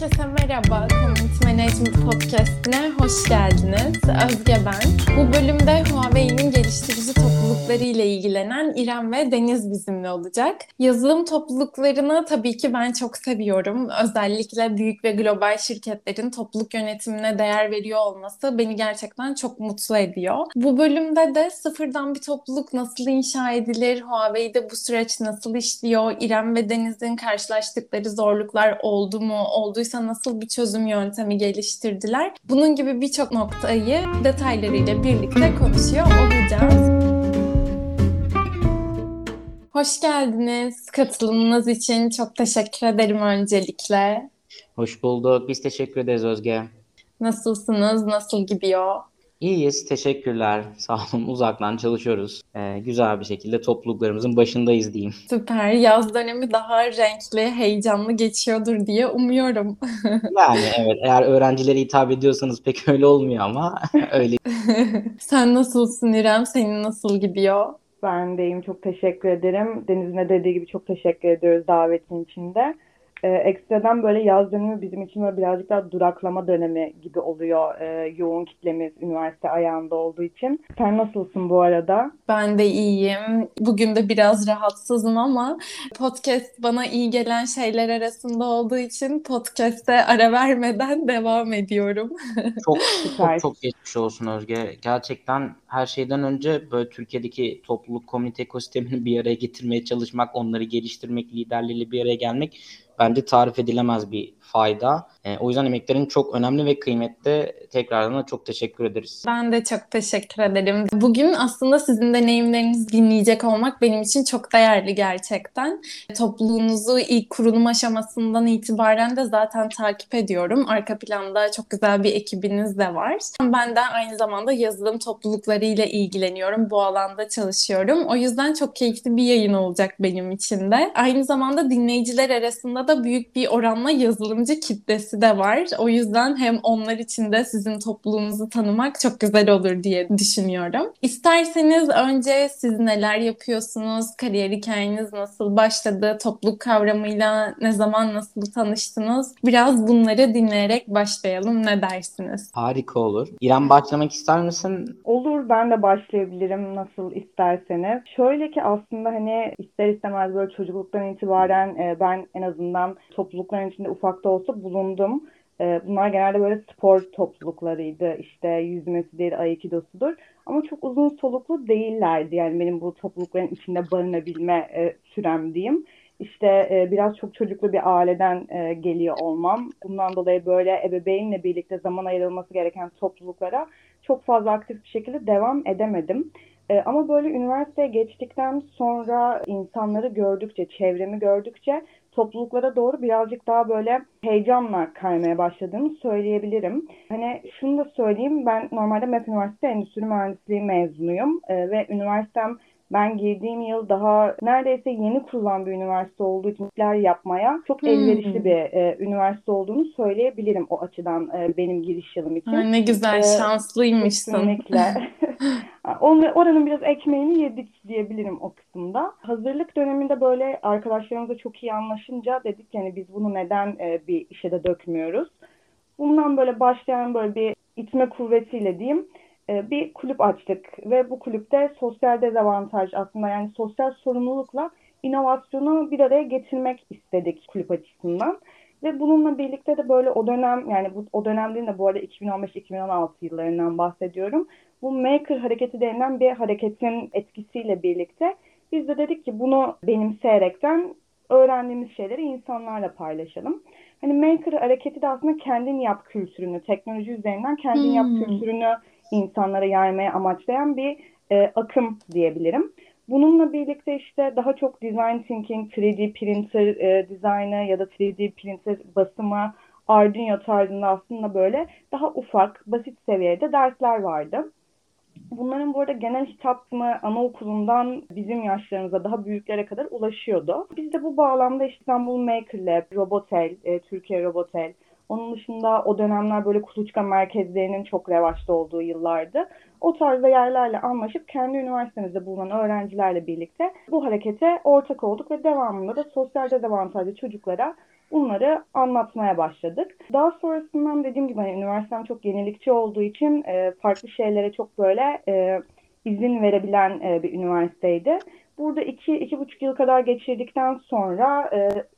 Herkese merhaba. Community Management Podcast'ine hoş geldiniz. Özge ben. Bu bölümde Huawei'nin geliştirici toplulukları ile ilgilenen İrem ve Deniz bizimle olacak. Yazılım topluluklarını tabii ki ben çok seviyorum. Özellikle büyük ve global şirketlerin topluluk yönetimine değer veriyor olması beni gerçekten çok mutlu ediyor. Bu bölümde de sıfırdan bir topluluk nasıl inşa edilir, Huawei'de bu süreç nasıl işliyor, İrem ve Deniz'in karşılaştıkları zorluklar oldu mu, olduysa nasıl bir çözüm yöntemi geliştirdiler? Bunun gibi birçok noktayı detaylarıyla birlikte konuşuyor olacağız. Hoş geldiniz. Katılımınız için çok teşekkür ederim öncelikle. Hoş bulduk. Biz teşekkür ederiz Özge. Nasılsınız? Nasıl gidiyor? İyiyiz. Teşekkürler. Sağ olun. Uzaktan çalışıyoruz. Ee, güzel bir şekilde topluluklarımızın başındayız diyeyim. Süper. Yaz dönemi daha renkli, heyecanlı geçiyordur diye umuyorum. yani evet. Eğer öğrencilere hitap ediyorsanız pek öyle olmuyor ama öyle. Sen nasılsın İrem? Senin nasıl gidiyor? Ben deyim. Çok teşekkür ederim. Deniz'in de dediği gibi çok teşekkür ediyoruz davetin içinde. Ee, ekstradan böyle yaz dönemi bizim için böyle birazcık daha duraklama dönemi gibi oluyor. Ee, yoğun kitlemiz üniversite ayağında olduğu için. Sen nasılsın bu arada? Ben de iyiyim. Bugün de biraz rahatsızım ama podcast bana iyi gelen şeyler arasında olduğu için podcast'te ara vermeden devam ediyorum. çok çok çok geçmiş olsun Özge. Gerçekten her şeyden önce böyle Türkiye'deki topluluk komünite ekosistemini bir araya getirmeye çalışmak, onları geliştirmek, liderleriyle bir araya gelmek bence tarif edilemez bir fayda. E, o yüzden emeklerin çok önemli ve kıymetli. Tekrardan da çok teşekkür ederiz. Ben de çok teşekkür ederim. Bugün aslında sizin deneyimlerinizi dinleyecek olmak benim için çok değerli gerçekten. Topluluğunuzu ilk kurulum aşamasından itibaren de zaten takip ediyorum. Arka planda çok güzel bir ekibiniz de var. Ben de aynı zamanda yazılım topluluklarıyla ilgileniyorum. Bu alanda çalışıyorum. O yüzden çok keyifli bir yayın olacak benim için de. Aynı zamanda dinleyiciler arasında da büyük bir oranla yazılımcı kitlesi de var. O yüzden hem onlar için de sizin topluluğunuzu tanımak çok güzel olur diye düşünüyorum. İsterseniz önce siz neler yapıyorsunuz? Kariyer hikayeniz nasıl başladı? Topluluk kavramıyla ne zaman nasıl tanıştınız? Biraz bunları dinleyerek başlayalım. Ne dersiniz? Harika olur. İrem başlamak ister misin? Olur ben de başlayabilirim nasıl isterseniz. Şöyle ki aslında hani ister istemez böyle çocukluktan itibaren e, ben en azından toplulukların içinde ufak da olsa bulundum. E, bunlar genelde böyle spor topluluklarıydı. İşte yüzmesidir, aikidosudur. Ama çok uzun soluklu değillerdi. Yani benim bu toplulukların içinde barınabilme e, sürem diyeyim. İşte e, biraz çok çocuklu bir aileden e, geliyor olmam. Bundan dolayı böyle ebeveynle birlikte zaman ayrılması gereken topluluklara çok fazla aktif bir şekilde devam edemedim. Ama böyle üniversiteye geçtikten sonra insanları gördükçe, çevremi gördükçe topluluklara doğru birazcık daha böyle heyecanla kaymaya başladığımı söyleyebilirim. Hani şunu da söyleyeyim ben normalde MEP Üniversite Endüstri Mühendisliği mezunuyum e, ve üniversitem ben girdiğim yıl daha neredeyse yeni kurulan bir üniversite olduğu için yapmaya çok hmm. elverişli bir e, üniversite olduğunu söyleyebilirim o açıdan e, benim giriş yılım için. Ay ne güzel, ee, şanslıymışsın. Kesinlikle. oranın biraz ekmeğini yedik diyebilirim o kısımda. Hazırlık döneminde böyle arkadaşlarımızla çok iyi anlaşınca dedik yani biz bunu neden e, bir işe de dökmüyoruz. Bundan böyle başlayan böyle bir itme kuvvetiyle diyeyim e, bir kulüp açtık ve bu kulüpte sosyal dezavantaj aslında yani sosyal sorumlulukla inovasyonu bir araya getirmek istedik kulüp açısından. Ve bununla birlikte de böyle o dönem yani bu, o dönem değil de bu arada 2015-2016 yıllarından bahsediyorum. Bu maker hareketi denilen bir hareketin etkisiyle birlikte biz de dedik ki bunu benimseyerekten öğrendiğimiz şeyleri insanlarla paylaşalım. Hani maker hareketi de aslında kendin yap kültürünü, teknoloji üzerinden kendin hmm. yap kültürünü insanlara yaymaya amaçlayan bir e, akım diyebilirim. Bununla birlikte işte daha çok design thinking, 3D printer e, dizaynı ya da 3D printer basımı, Arduino tarzında aslında böyle daha ufak, basit seviyede dersler vardı. Bunların bu arada genel hitap mı anaokulundan bizim yaşlarımıza daha büyüklere kadar ulaşıyordu. Biz de bu bağlamda İstanbul Maker Lab, Robotel, e, Türkiye Robotel, onun dışında o dönemler böyle kuluçka merkezlerinin çok revaçta olduğu yıllardı. O tarzda yerlerle anlaşıp kendi üniversitemizde bulunan öğrencilerle birlikte bu harekete ortak olduk ve devamında da sosyal dezavantajlı çocuklara bunları anlatmaya başladık. Daha sonrasından dediğim gibi hani üniversitem çok yenilikçi olduğu için e, farklı şeylere çok böyle e, izin verebilen e, bir üniversiteydi. Burada iki, iki buçuk yıl kadar geçirdikten sonra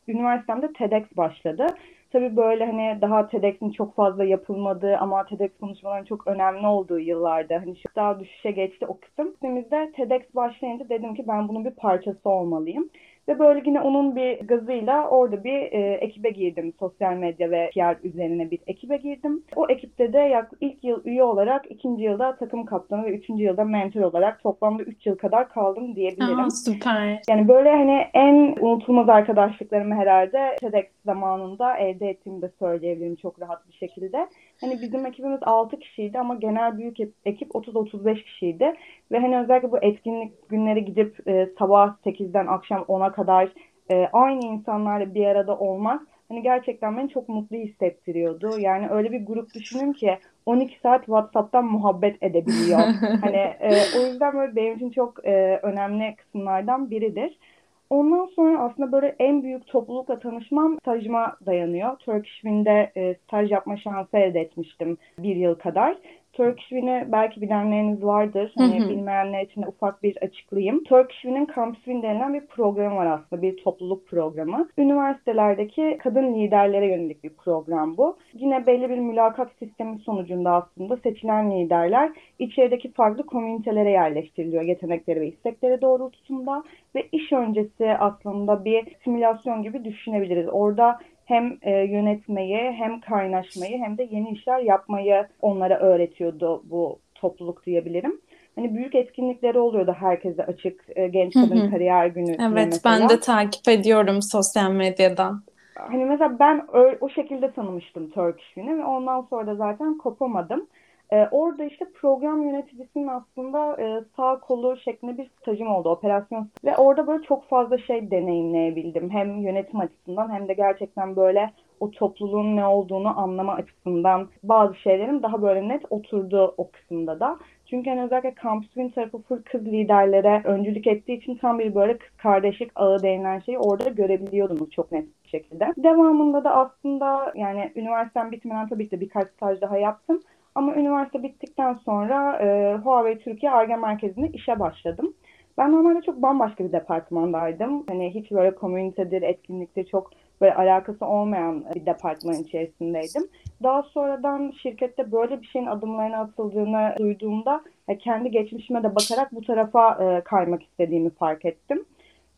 üniversitemde TEDx başladı. Tabii böyle hani daha TEDx'in çok fazla yapılmadığı ama TEDx konuşmaların çok önemli olduğu yıllarda hani şu daha düşüşe geçti o kısım. Sistemimizde TEDx başlayınca dedim ki ben bunun bir parçası olmalıyım. Ve böyle yine onun bir gazıyla orada bir e, ekibe girdim. Sosyal medya ve PR üzerine bir ekibe girdim. O ekipte de yak, ilk yıl üye olarak, ikinci yılda takım kaptanı ve üçüncü yılda mentor olarak toplamda üç yıl kadar kaldım diyebilirim. Aa, süper. Yani böyle hani en unutulmaz arkadaşlıklarımı herhalde TEDx zamanında elde ettiğimi de söyleyebilirim çok rahat bir şekilde. Hani bizim ekibimiz 6 kişiydi ama genel büyük ekip 30-35 kişiydi. Ve hani özellikle bu etkinlik günleri gidip e, sabah 8'den akşam 10'a kadar e, aynı insanlarla bir arada olmak hani gerçekten beni çok mutlu hissettiriyordu. Yani öyle bir grup düşünün ki 12 saat WhatsApp'tan muhabbet edebiliyor. hani e, o yüzden böyle benim için çok e, önemli kısımlardan biridir. Ondan sonra aslında böyle en büyük toplulukla tanışmam stajıma dayanıyor. Turkish Wind'de e, staj yapma şansı elde etmiştim bir yıl kadar. Turkish Win'i belki bilenleriniz vardır. Hani hı hı. bilmeyenler için de ufak bir açıklayayım. Turkish Win'in Campus Win denilen bir program var aslında. Bir topluluk programı. Üniversitelerdeki kadın liderlere yönelik bir program bu. Yine belli bir mülakat sistemi sonucunda aslında seçilen liderler içerideki farklı komünitelere yerleştiriliyor yetenekleri ve istekleri doğrultusunda ve iş öncesi aslında bir simülasyon gibi düşünebiliriz. Orada hem e, yönetmeyi hem kaynaşmayı hem de yeni işler yapmayı onlara öğretiyordu bu topluluk diyebilirim. Hani büyük etkinlikleri oluyordu herkese açık e, genç kadın kariyer günü. Evet mesela. ben de takip ediyorum sosyal medyadan. Hani mesela ben o, o şekilde tanımıştım Turkish Günü ve ondan sonra da zaten kopamadım. E, orada işte program yöneticisinin aslında e, sağ kolu şeklinde bir stajım oldu operasyon ve orada böyle çok fazla şey deneyimleyebildim. Hem yönetim açısından hem de gerçekten böyle o topluluğun ne olduğunu anlama açısından bazı şeylerin daha böyle net oturdu o kısımda da. Çünkü hani özellikle Campus Win tarafı full kız liderlere öncülük ettiği için tam bir böyle kız kardeşlik ağı denilen şeyi orada görebiliyordunuz çok net bir şekilde. Devamında da aslında yani üniversitem bitmeden tabii ki de birkaç staj daha yaptım. Ama üniversite bittikten sonra e, Huawei Türkiye ARGE merkezinde işe başladım. Ben normalde çok bambaşka bir departmandaydım. Hani hiç böyle komünitedir, etkinlikte çok böyle alakası olmayan bir departman içerisindeydim. Daha sonradan şirkette böyle bir şeyin adımlarına atıldığını duyduğumda kendi geçmişime de bakarak bu tarafa e, kaymak istediğimi fark ettim.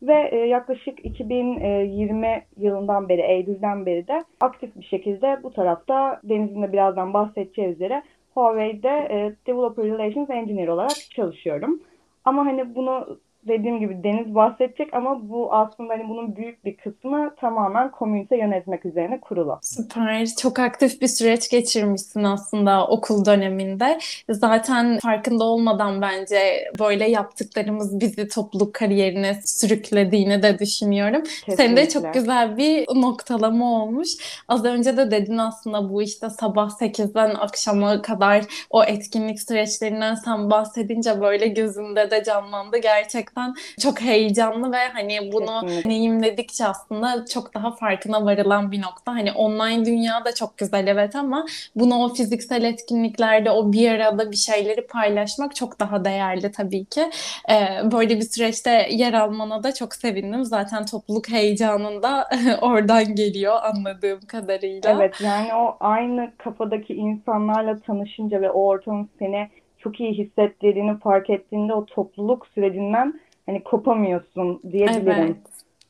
Ve e, yaklaşık 2020 yılından beri, Eylül'den beri de aktif bir şekilde bu tarafta Deniz'in de birazdan bahsedeceği üzere Huawei'de e, Developer Relations Engineer olarak çalışıyorum. Ama hani bunu dediğim gibi Deniz bahsedecek ama bu aslında hani bunun büyük bir kısmı tamamen komünite yönetmek üzerine kurulu. Süper. Çok aktif bir süreç geçirmişsin aslında okul döneminde. Zaten farkında olmadan bence böyle yaptıklarımız bizi topluluk kariyerine sürüklediğini de düşünüyorum. Kesinlikle. Senin de çok güzel bir noktalama olmuş. Az önce de dedin aslında bu işte sabah 8'den akşama kadar o etkinlik süreçlerinden sen bahsedince böyle gözümde de canlandı gerçekten gerçekten çok heyecanlı ve hani bunu deneyimledikçe aslında çok daha farkına varılan bir nokta. Hani online dünya da çok güzel evet ama bunu o fiziksel etkinliklerde o bir arada bir şeyleri paylaşmak çok daha değerli tabii ki. Ee, böyle bir süreçte yer almana da çok sevindim. Zaten topluluk heyecanında oradan geliyor anladığım kadarıyla. Evet yani o aynı kafadaki insanlarla tanışınca ve o ortamın seni çok iyi hissettirdiğini fark ettiğinde o topluluk sürecinden hani kopamıyorsun diyebilirim. Evet.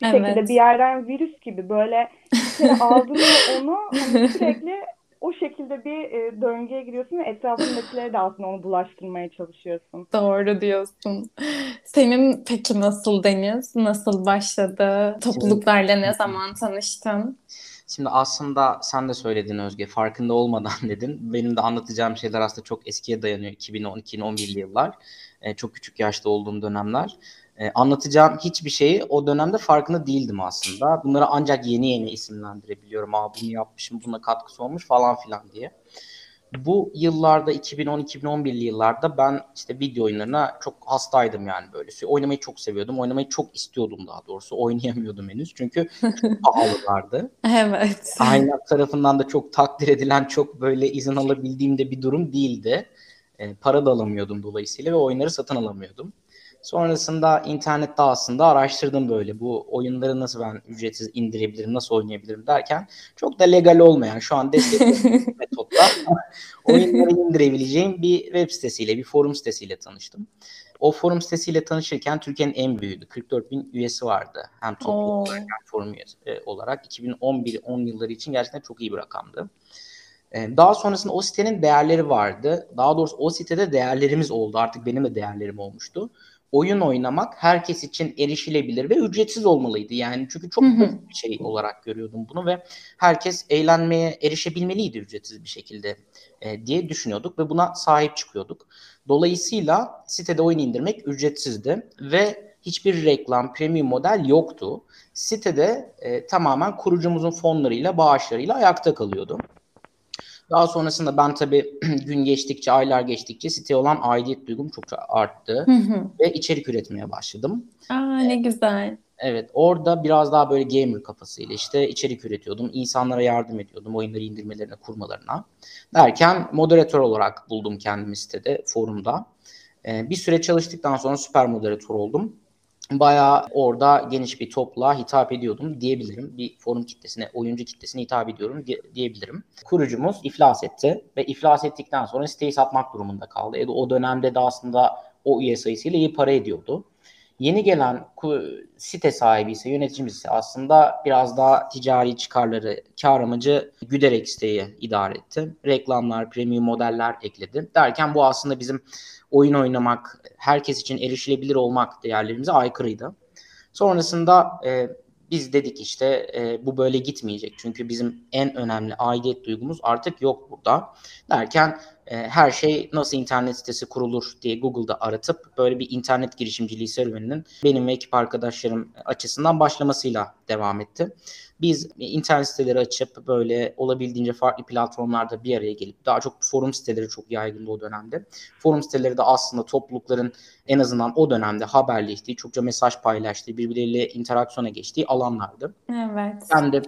Bir evet. şekilde bir yerden virüs gibi böyle aldın onu hani sürekli o şekilde bir e, döngüye giriyorsun ve etrafındakileri de aslında onu bulaştırmaya çalışıyorsun. Doğru diyorsun. Senin peki nasıl Deniz? Nasıl başladı? Topluluklarla ne zaman tanıştın? Şimdi aslında sen de söyledin Özge farkında olmadan dedin. Benim de anlatacağım şeyler aslında çok eskiye dayanıyor. 2010-2011'li yıllar. E, çok küçük yaşta olduğum dönemler. E, anlatacağım hiçbir şeyi o dönemde farkında değildim aslında. Bunları ancak yeni yeni isimlendirebiliyorum. Aa bunu yapmışım, buna katkısı olmuş falan filan diye. Bu yıllarda 2010-2011'li yıllarda ben işte video oyunlarına çok hastaydım yani böyle. Oynamayı çok seviyordum. Oynamayı çok istiyordum daha doğrusu. Oynayamıyordum henüz çünkü çok pahalılardı. Evet. Aynen tarafından da çok takdir edilen, çok böyle izin alabildiğim de bir durum değildi. E, para da alamıyordum dolayısıyla ve oyunları satın alamıyordum. Sonrasında internette aslında araştırdım böyle bu oyunları nasıl ben ücretsiz indirebilirim, nasıl oynayabilirim derken çok da legal olmayan şu an desteklediğim metotla oyunları indirebileceğim bir web sitesiyle, bir forum sitesiyle tanıştım. O forum sitesiyle tanışırken Türkiye'nin en büyüğüydü. 44 bin üyesi vardı. Hem topluluk hem forum üyesi e, olarak. 2011-10 yılları için gerçekten çok iyi bir rakamdı. E, daha sonrasında o sitenin değerleri vardı. Daha doğrusu o sitede değerlerimiz oldu. Artık benim de değerlerim olmuştu oyun oynamak herkes için erişilebilir ve ücretsiz olmalıydı. Yani çünkü çok basit bir şey olarak görüyordum bunu ve herkes eğlenmeye erişebilmeliydi ücretsiz bir şekilde e, diye düşünüyorduk ve buna sahip çıkıyorduk. Dolayısıyla sitede oyun indirmek ücretsizdi ve hiçbir reklam, premium model yoktu. Sitede e, tamamen kurucumuzun fonlarıyla, bağışlarıyla ayakta kalıyordu. Daha sonrasında ben tabii gün geçtikçe, aylar geçtikçe siteye olan aidiyet duygum çok arttı. Hı hı. Ve içerik üretmeye başladım. Aa ne güzel. Evet orada biraz daha böyle gamer kafasıyla işte içerik üretiyordum. İnsanlara yardım ediyordum oyunları indirmelerine, kurmalarına. Derken moderatör olarak buldum kendimi sitede, forumda. Ee, bir süre çalıştıktan sonra süper moderatör oldum bayağı orada geniş bir topluğa hitap ediyordum diyebilirim. Bir forum kitlesine, oyuncu kitlesine hitap ediyorum diyebilirim. Kurucumuz iflas etti ve iflas ettikten sonra siteyi satmak durumunda kaldı. E, o dönemde de aslında o üye sayısıyla iyi para ediyordu. Yeni gelen site sahibi ise yöneticimiz ise aslında biraz daha ticari çıkarları, kar amacı güderek siteyi idare etti. Reklamlar, premium modeller ekledi. Derken bu aslında bizim oyun oynamak, herkes için erişilebilir olmak değerlerimize aykırıydı. Sonrasında e, biz dedik işte e, bu böyle gitmeyecek. Çünkü bizim en önemli aidiyet duygumuz artık yok burada. Derken her şey nasıl internet sitesi kurulur diye Google'da aratıp böyle bir internet girişimciliği serüveninin benim ve ekip arkadaşlarım açısından başlamasıyla devam etti. Biz internet siteleri açıp böyle olabildiğince farklı platformlarda bir araya gelip daha çok forum siteleri çok yaygındı o dönemde. Forum siteleri de aslında toplulukların en azından o dönemde haberleştiği, çokça mesaj paylaştığı, birbirleriyle interaksiyona geçtiği alanlardı. Evet. Ben de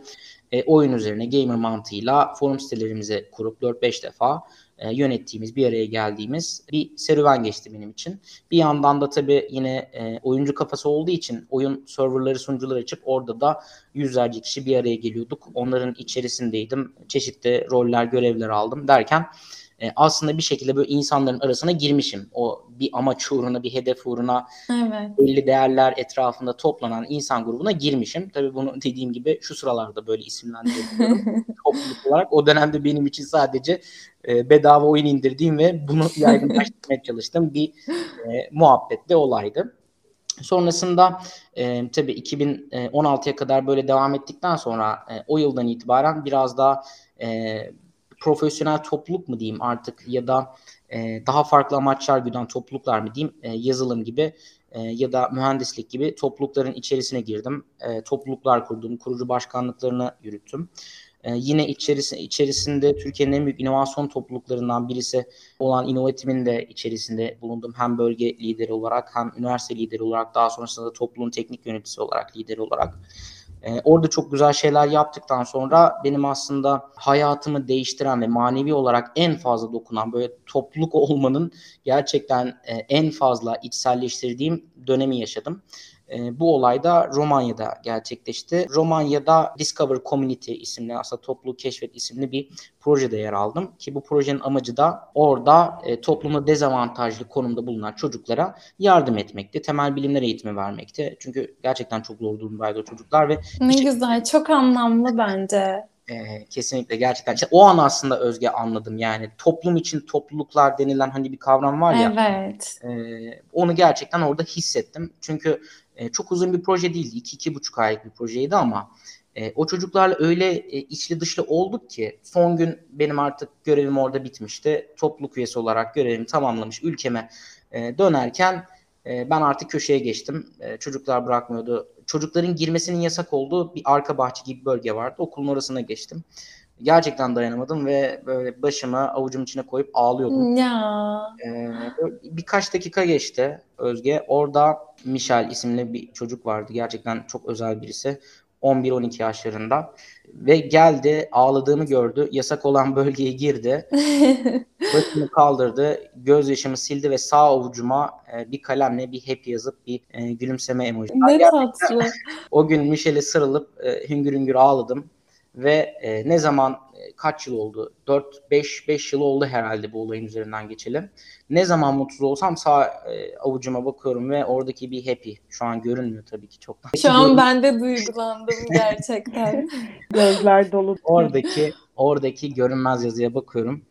e, oyun üzerine gamer mantığıyla forum sitelerimizi kurup 4-5 defa e, yönettiğimiz, bir araya geldiğimiz bir serüven geçti benim için. Bir yandan da tabii yine e, oyuncu kafası olduğu için oyun serverları, sunucuları açıp orada da yüzlerce kişi bir araya geliyorduk. Onların içerisindeydim. Çeşitli roller, görevler aldım derken e, aslında bir şekilde böyle insanların arasına girmişim. O bir amaç uğruna, bir hedef uğruna evet. belli değerler etrafında toplanan insan grubuna girmişim. Tabii bunu dediğim gibi şu sıralarda böyle isimlendiriyorum. Topluluk olarak o dönemde benim için sadece e, bedava oyun indirdiğim ve bunu yaygınlaştırmaya çalıştığım bir e, muhabbette olaydı. Sonrasında e, tabii 2016'ya kadar böyle devam ettikten sonra e, o yıldan itibaren biraz daha e, profesyonel topluluk mu diyeyim artık ya da e, daha farklı amaçlar güden topluluklar mı diyeyim e, yazılım gibi e, ya da mühendislik gibi toplulukların içerisine girdim. E, topluluklar kurdum, kurucu başkanlıklarını yürüttüm. E, yine içerisi, içerisinde Türkiye'nin en büyük inovasyon topluluklarından birisi olan İnovatim'in de içerisinde bulundum. Hem bölge lideri olarak hem üniversite lideri olarak daha sonrasında da topluluğun teknik yöneticisi olarak, lideri olarak. Ee, orada çok güzel şeyler yaptıktan sonra benim aslında hayatımı değiştiren ve manevi olarak en fazla dokunan böyle topluluk olmanın gerçekten e, en fazla içselleştirdiğim dönemi yaşadım. E, bu olay da Romanya'da gerçekleşti. Romanya'da Discover Community isimli aslında topluluğu keşfet isimli bir projede yer aldım. Ki bu projenin amacı da orada e, toplumda dezavantajlı konumda bulunan çocuklara yardım etmekti. Temel bilimler eğitimi vermekti. Çünkü gerçekten çok zor durumdaydı çocuklar ve ne güzel, çok anlamlı bence. E, kesinlikle gerçekten. İşte o an aslında Özge anladım yani toplum için topluluklar denilen hani bir kavram var ya. Evet. E, onu gerçekten orada hissettim. Çünkü e, çok uzun bir proje değildi. 2-2,5 aylık bir projeydi ama e, o çocuklarla öyle e, içli dışlı olduk ki son gün benim artık görevim orada bitmişti. Topluluk üyesi olarak görevimi tamamlamış ülkeme e, dönerken e, ben artık köşeye geçtim. E, çocuklar bırakmıyordu. Çocukların girmesinin yasak olduğu bir arka bahçe gibi bölge vardı. Okulun orasına geçtim. Gerçekten dayanamadım ve böyle başımı avucum içine koyup ağlıyordum. Ya. Ee, birkaç dakika geçti Özge. Orada Michel isimli bir çocuk vardı. Gerçekten çok özel birisi. 11-12 yaşlarında ve geldi ağladığımı gördü. Yasak olan bölgeye girdi. Başını kaldırdı. Gözyaşımı sildi ve sağ avucuma e, bir kalemle bir happy yazıp bir e, gülümseme emoji. Ne tatlı. o gün Michel'e sarılıp e, hüngür hüngür ağladım. Ve e, ne zaman e, kaç yıl oldu? 4 5 5 yıl oldu herhalde bu olayın üzerinden geçelim. Ne zaman mutsuz olsam sağ e, avucuma bakıyorum ve oradaki bir happy şu an görünmüyor tabii ki çoktan. Şu an ben de duygulandım gerçekten. Gözler dolu. Oradaki oradaki görünmez yazıya bakıyorum.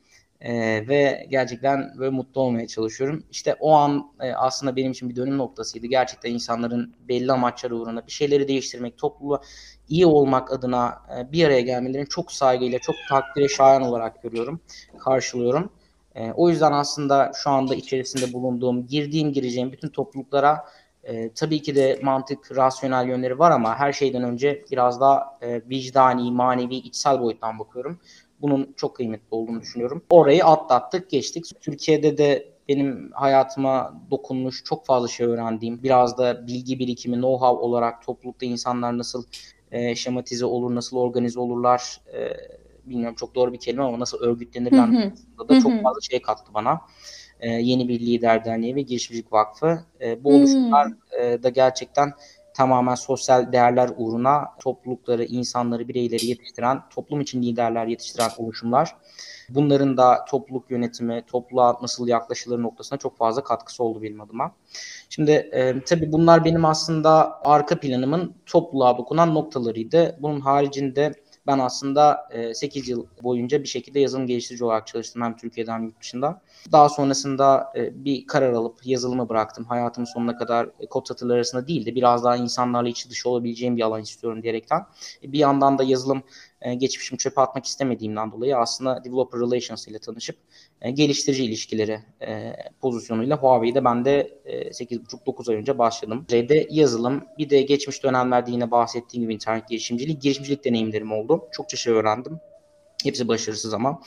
Ee, ve gerçekten böyle mutlu olmaya çalışıyorum. İşte o an e, aslında benim için bir dönüm noktasıydı. Gerçekten insanların belli amaçlar uğruna bir şeyleri değiştirmek, topluluğa iyi olmak adına e, bir araya gelmelerini çok saygıyla, çok takdire şayan olarak görüyorum, karşılıyorum. E, o yüzden aslında şu anda içerisinde bulunduğum, girdiğim, gireceğim bütün topluluklara e, tabii ki de mantık, rasyonel yönleri var ama her şeyden önce biraz daha vicdani, manevi, içsel boyuttan bakıyorum. Bunun çok kıymetli olduğunu düşünüyorum. Orayı atlattık, geçtik. Türkiye'de de benim hayatıma dokunmuş, çok fazla şey öğrendiğim, biraz da bilgi birikimi, know-how olarak toplulukta insanlar nasıl e, şematize olur, nasıl organize olurlar, e, bilmiyorum çok doğru bir kelime ama nasıl örgütlenirler da çok fazla şey kattı bana. E, yeni bir lider derneği ve girişimcilik vakfı. E, bu oluşumlar e, da gerçekten tamamen sosyal değerler uğruna toplulukları, insanları, bireyleri yetiştiren, toplum için liderler yetiştiren oluşumlar. Bunların da topluluk yönetimi, topluluğa nasıl yaklaşılır noktasına çok fazla katkısı oldu benim adıma. Şimdi e, tabii bunlar benim aslında arka planımın topluluğa dokunan noktalarıydı. Bunun haricinde ben aslında e, 8 yıl boyunca bir şekilde yazılım geliştirici olarak çalıştım hem Türkiye'de hem yurt dışında. Daha sonrasında e, bir karar alıp yazılımı bıraktım. Hayatımın sonuna kadar e, kod satırları arasında değil de biraz daha insanlarla içi dışı olabileceğim bir alan istiyorum diyerekten. E, bir yandan da yazılım e, geçmişimi çöpe atmak istemediğimden dolayı aslında developer relations ile tanışıp geliştirici ilişkileri pozisyonuyla Huawei'de ben de e, 8,5-9 ay önce başladım. R'de yazılım bir de geçmiş dönemlerde yine bahsettiğim gibi internet girişimciliği, girişimcilik deneyimlerim oldu. Çokça şey öğrendim. Hepsi başarısız ama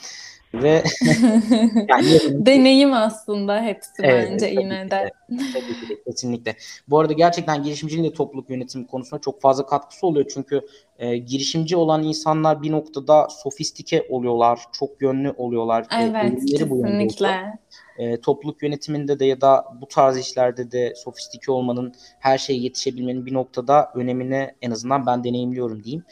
ve yani deneyim aslında hepsi evet, bence yine de. Tabii ki kesinlikle. Bu arada gerçekten girişimciliğin de topluluk yönetimi konusunda çok fazla katkısı oluyor çünkü e, girişimci olan insanlar bir noktada sofistike oluyorlar, çok yönlü oluyorlar. Evet, e, kesinlikle. E, topluluk yönetiminde de ya da bu tarz işlerde de sofistike olmanın, her şeye yetişebilmenin bir noktada önemini en azından ben deneyimliyorum diyeyim.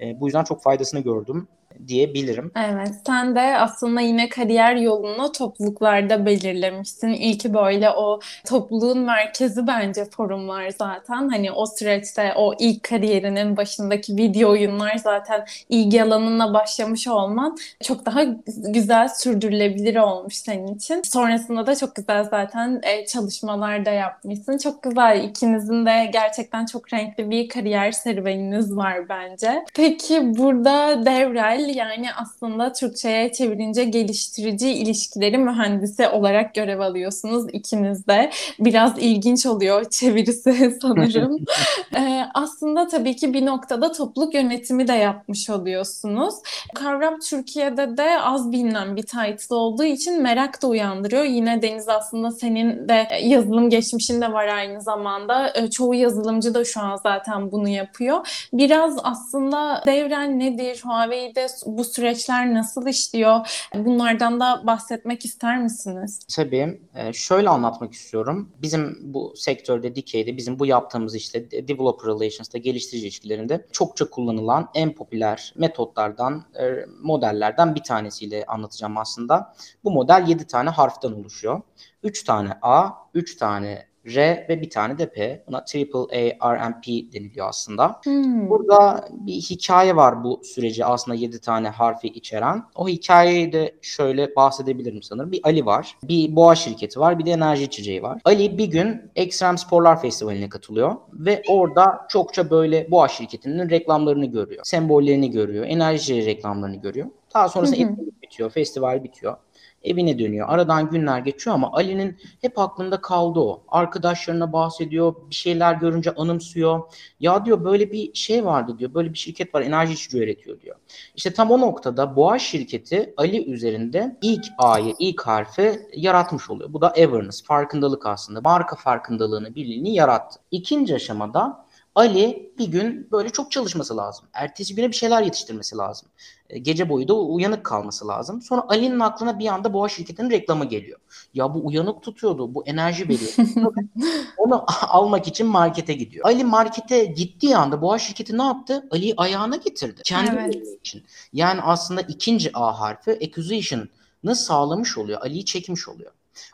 E, bu yüzden çok faydasını gördüm diyebilirim. Evet, sen de aslında yine kariyer yolunu topluluklarda belirlemişsin. İlki böyle o topluluğun merkezi bence forumlar zaten. Hani o süreçte o ilk kariyerinin başındaki video oyunlar zaten ilgi alanına başlamış olman çok daha güzel sürdürülebilir olmuş senin için. Sonrasında da çok güzel zaten e, çalışmalar da yapmışsın. Çok güzel. İkinizin de gerçekten çok renkli bir kariyer serüveniniz var bence. Peki burada Devrel yani aslında Türkçe'ye çevirince geliştirici ilişkileri mühendisi olarak görev alıyorsunuz ikiniz de. Biraz ilginç oluyor çevirisi sanırım. ee, aslında tabii ki bir noktada topluluk yönetimi de yapmış oluyorsunuz. Kavram Türkiye'de de az bilinen bir title olduğu için merak da uyandırıyor. Yine Deniz aslında senin de yazılım geçmişin de var aynı zamanda. Ee, çoğu yazılımcı da şu an zaten bunu yapıyor. Biraz aslında devren nedir? Huawei'de bu süreçler nasıl işliyor? Bunlardan da bahsetmek ister misiniz? Tabii. Ee, şöyle anlatmak istiyorum. Bizim bu sektörde, Dikey'de bizim bu yaptığımız işte developer relations'ta geliştirici ilişkilerinde çokça kullanılan en popüler metotlardan, e, modellerden bir tanesiyle anlatacağım aslında. Bu model 7 tane harften oluşuyor. 3 tane A, 3 tane R ve bir tane de P. Buna triple A RMP deniliyor aslında. Hmm. Burada bir hikaye var bu süreci aslında 7 tane harfi içeren. O hikayeyi de şöyle bahsedebilirim sanırım. Bir Ali var, bir boğa şirketi var, bir de enerji içeceği var. Ali bir gün Ekstrem Sporlar Festivali'ne katılıyor ve orada çokça böyle boğa şirketinin reklamlarını görüyor. Sembollerini görüyor, enerji reklamlarını görüyor. Daha sonrasında etkinlik bitiyor, festival bitiyor. Evine dönüyor. Aradan günler geçiyor ama Ali'nin hep aklında kaldı o. Arkadaşlarına bahsediyor, bir şeyler görünce anımsıyor. Ya diyor böyle bir şey vardı diyor. Böyle bir şirket var enerji içici üretiyor diyor. İşte tam o noktada Boğa şirketi Ali üzerinde ilk A'yı, ilk harfi yaratmış oluyor. Bu da awareness, farkındalık aslında. Marka farkındalığını, birliğini yarattı. İkinci aşamada Ali bir gün böyle çok çalışması lazım. Ertesi güne bir şeyler yetiştirmesi lazım. E, gece boyu da uyanık kalması lazım. Sonra Ali'nin aklına bir anda Boğa şirketinin reklamı geliyor. Ya bu uyanık tutuyordu, bu enerji veriyor. Onu almak için markete gidiyor. Ali markete gittiği anda Boğa şirketi ne yaptı? Ali'yi ayağına getirdi. Kendi evet. için. Yani aslında ikinci A harfi acquisition'ı sağlamış oluyor. Ali'yi çekmiş oluyor.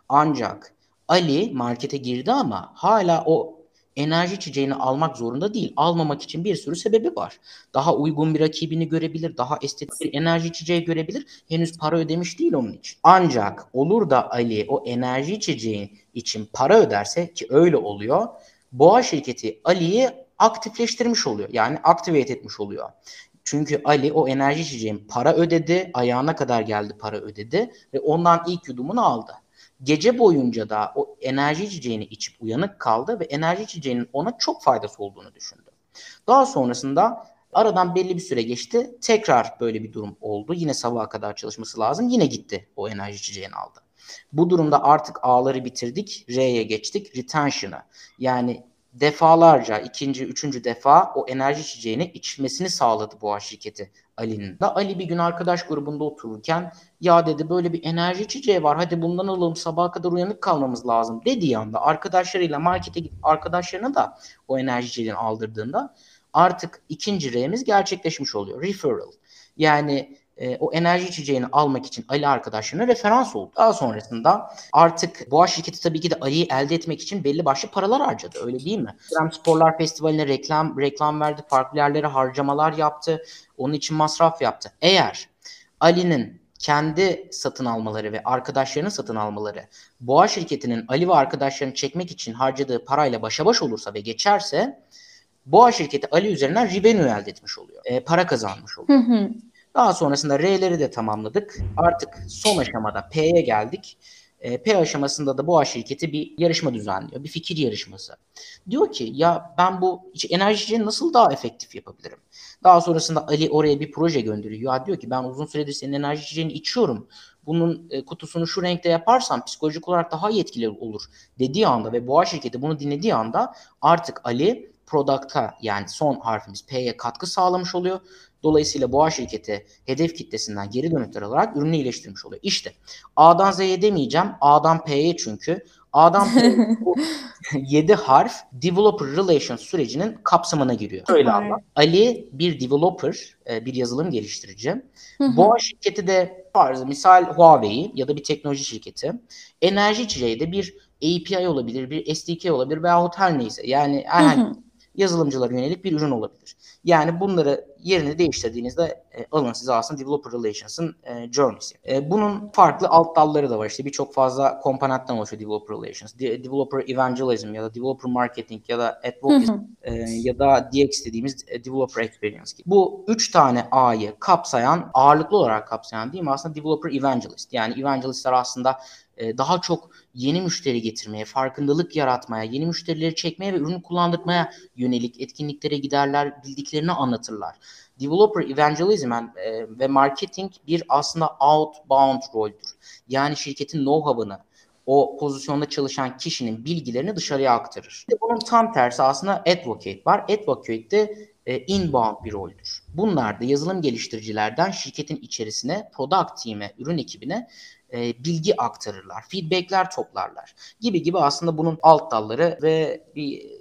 Ancak Ali markete girdi ama hala o enerji içeceğini almak zorunda değil. Almamak için bir sürü sebebi var. Daha uygun bir rakibini görebilir, daha estetik bir enerji içeceği görebilir. Henüz para ödemiş değil onun için. Ancak olur da Ali o enerji içeceği için para öderse ki öyle oluyor. Boğa şirketi Ali'yi aktifleştirmiş oluyor. Yani activate etmiş oluyor. Çünkü Ali o enerji içeceğin para ödedi, ayağına kadar geldi para ödedi ve ondan ilk yudumunu aldı gece boyunca da o enerji içeceğini içip uyanık kaldı ve enerji içeceğinin ona çok faydası olduğunu düşündü. Daha sonrasında aradan belli bir süre geçti. Tekrar böyle bir durum oldu. Yine sabaha kadar çalışması lazım. Yine gitti o enerji içeceğini aldı. Bu durumda artık A'ları bitirdik. R'ye geçtik. Retention'a. Yani defalarca ikinci, üçüncü defa o enerji içeceğini içmesini sağladı bu şirketi Ali'nin. Da Ali bir gün arkadaş grubunda otururken ya dedi böyle bir enerji içeceği var hadi bundan alalım sabaha kadar uyanık kalmamız lazım dediği anda arkadaşlarıyla markete gidip arkadaşlarına da o enerji içeceğini aldırdığında artık ikinci R'miz gerçekleşmiş oluyor. Referral. Yani e, o enerji içeceğini almak için Ali arkadaşlarına referans oldu. Daha sonrasında artık Boğa şirketi tabii ki de Ali'yi elde etmek için belli başlı paralar harcadı. Öyle değil mi? Krem Sporlar Festivali'ne reklam reklam verdi. Farklı yerlere harcamalar yaptı. Onun için masraf yaptı. Eğer Ali'nin kendi satın almaları ve arkadaşlarının satın almaları Boğa şirketinin Ali ve arkadaşlarını çekmek için harcadığı parayla başa baş olursa ve geçerse Boğa şirketi Ali üzerinden revenue elde etmiş oluyor. E, para kazanmış oluyor. Hı hı. Daha sonrasında R'leri de tamamladık. Artık son aşamada P'ye geldik. E, P aşamasında da bu şirketi bir yarışma düzenliyor. Bir fikir yarışması. Diyor ki ya ben bu enerjiyi nasıl daha efektif yapabilirim? Daha sonrasında Ali oraya bir proje gönderiyor. Ya diyor ki ben uzun süredir senin enerji içeceğini içiyorum. Bunun e, kutusunu şu renkte yaparsam psikolojik olarak daha etkili olur dediği anda ve boğa şirketi bunu dinlediği anda artık Ali product'a yani son harfimiz P'ye katkı sağlamış oluyor. Dolayısıyla boğa şirketi hedef kitlesinden geri dönütler alarak ürünü iyileştirmiş oluyor. İşte A'dan Z'ye demeyeceğim. A'dan P'ye çünkü. A'dan P'ye 7 harf developer relations sürecinin kapsamına giriyor. Öyle anla. Ali bir developer, e, bir yazılım geliştirici. Boğa şirketi de farzı misal Huawei ya da bir teknoloji şirketi. Enerji içeceği de bir API olabilir, bir SDK olabilir veyahut her neyse. Yani herhangi yazılımcılara yönelik bir ürün olabilir. Yani bunları yerini değiştirdiğinizde e, alın size aslında Developer Relations'ın e, journey'si. E, bunun farklı alt dalları da var. İşte birçok fazla komponentten oluşuyor Developer Relations. De- Developer Evangelism ya da Developer Marketing ya da Advocacy e, ya da DX dediğimiz e, Developer Experience gibi. Bu üç tane A'yı kapsayan, ağırlıklı olarak kapsayan değil mi? Aslında Developer Evangelist. Yani evangelistler aslında e, daha çok yeni müşteri getirmeye, farkındalık yaratmaya, yeni müşterileri çekmeye ve ürünü kullandırmaya yönelik etkinliklere giderler, bildiklerini anlatırlar. Developer evangelism e, ve marketing bir aslında outbound roldür. Yani şirketin know-how'ını, o pozisyonda çalışan kişinin bilgilerini dışarıya aktarır. Bunun tam tersi aslında advocate var. Advocate de e, inbound bir roldür. Bunlar da yazılım geliştiricilerden şirketin içerisine, product team'e, ürün ekibine e, bilgi aktarırlar, feedbackler toplarlar gibi gibi aslında bunun alt dalları ve bir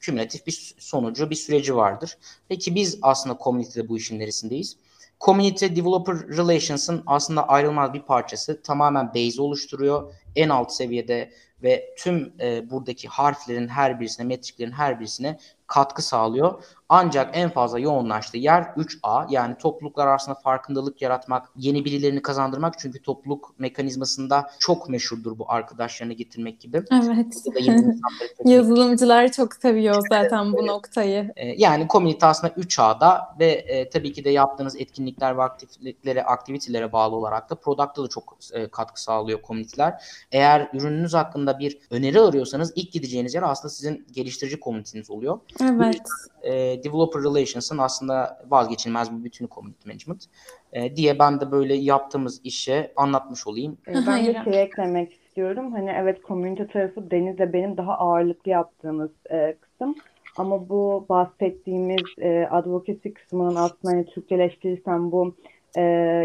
kümülatif bir sonucu, bir süreci vardır. Peki biz aslında community'de bu işin neresindeyiz? Community Developer Relations'ın aslında ayrılmaz bir parçası. Tamamen base oluşturuyor. En alt seviyede ve tüm e, buradaki harflerin her birisine, metriklerin her birisine katkı sağlıyor. Ancak en fazla yoğunlaştığı yer 3A yani topluluklar arasında farkındalık yaratmak, yeni birilerini kazandırmak. Çünkü topluluk mekanizmasında çok meşhurdur bu arkadaşlarını getirmek gibi. Evet. Yazılımcılar çok seviyor zaten bu noktayı. Ee, yani komünite aslında 3A'da ve e, tabii ki de yaptığınız etkinlikler ve aktivitelere, aktivitelere bağlı olarak da product'ta da çok e, katkı sağlıyor komüniteler. Eğer ürününüz hakkında bir öneri arıyorsanız ilk gideceğiniz yer aslında sizin geliştirici komüniteniz oluyor. Evet. e, developer relations'ın aslında vazgeçilmez bir bütünü community management e, diye ben de böyle yaptığımız işe anlatmış olayım. E, ben de şey eklemek istiyorum. Hani evet komünite tarafı Deniz'le benim daha ağırlıklı yaptığımız e, kısım. Ama bu bahsettiğimiz e, advocacy kısmının aslında hani Türkçeleştirirsem bu e,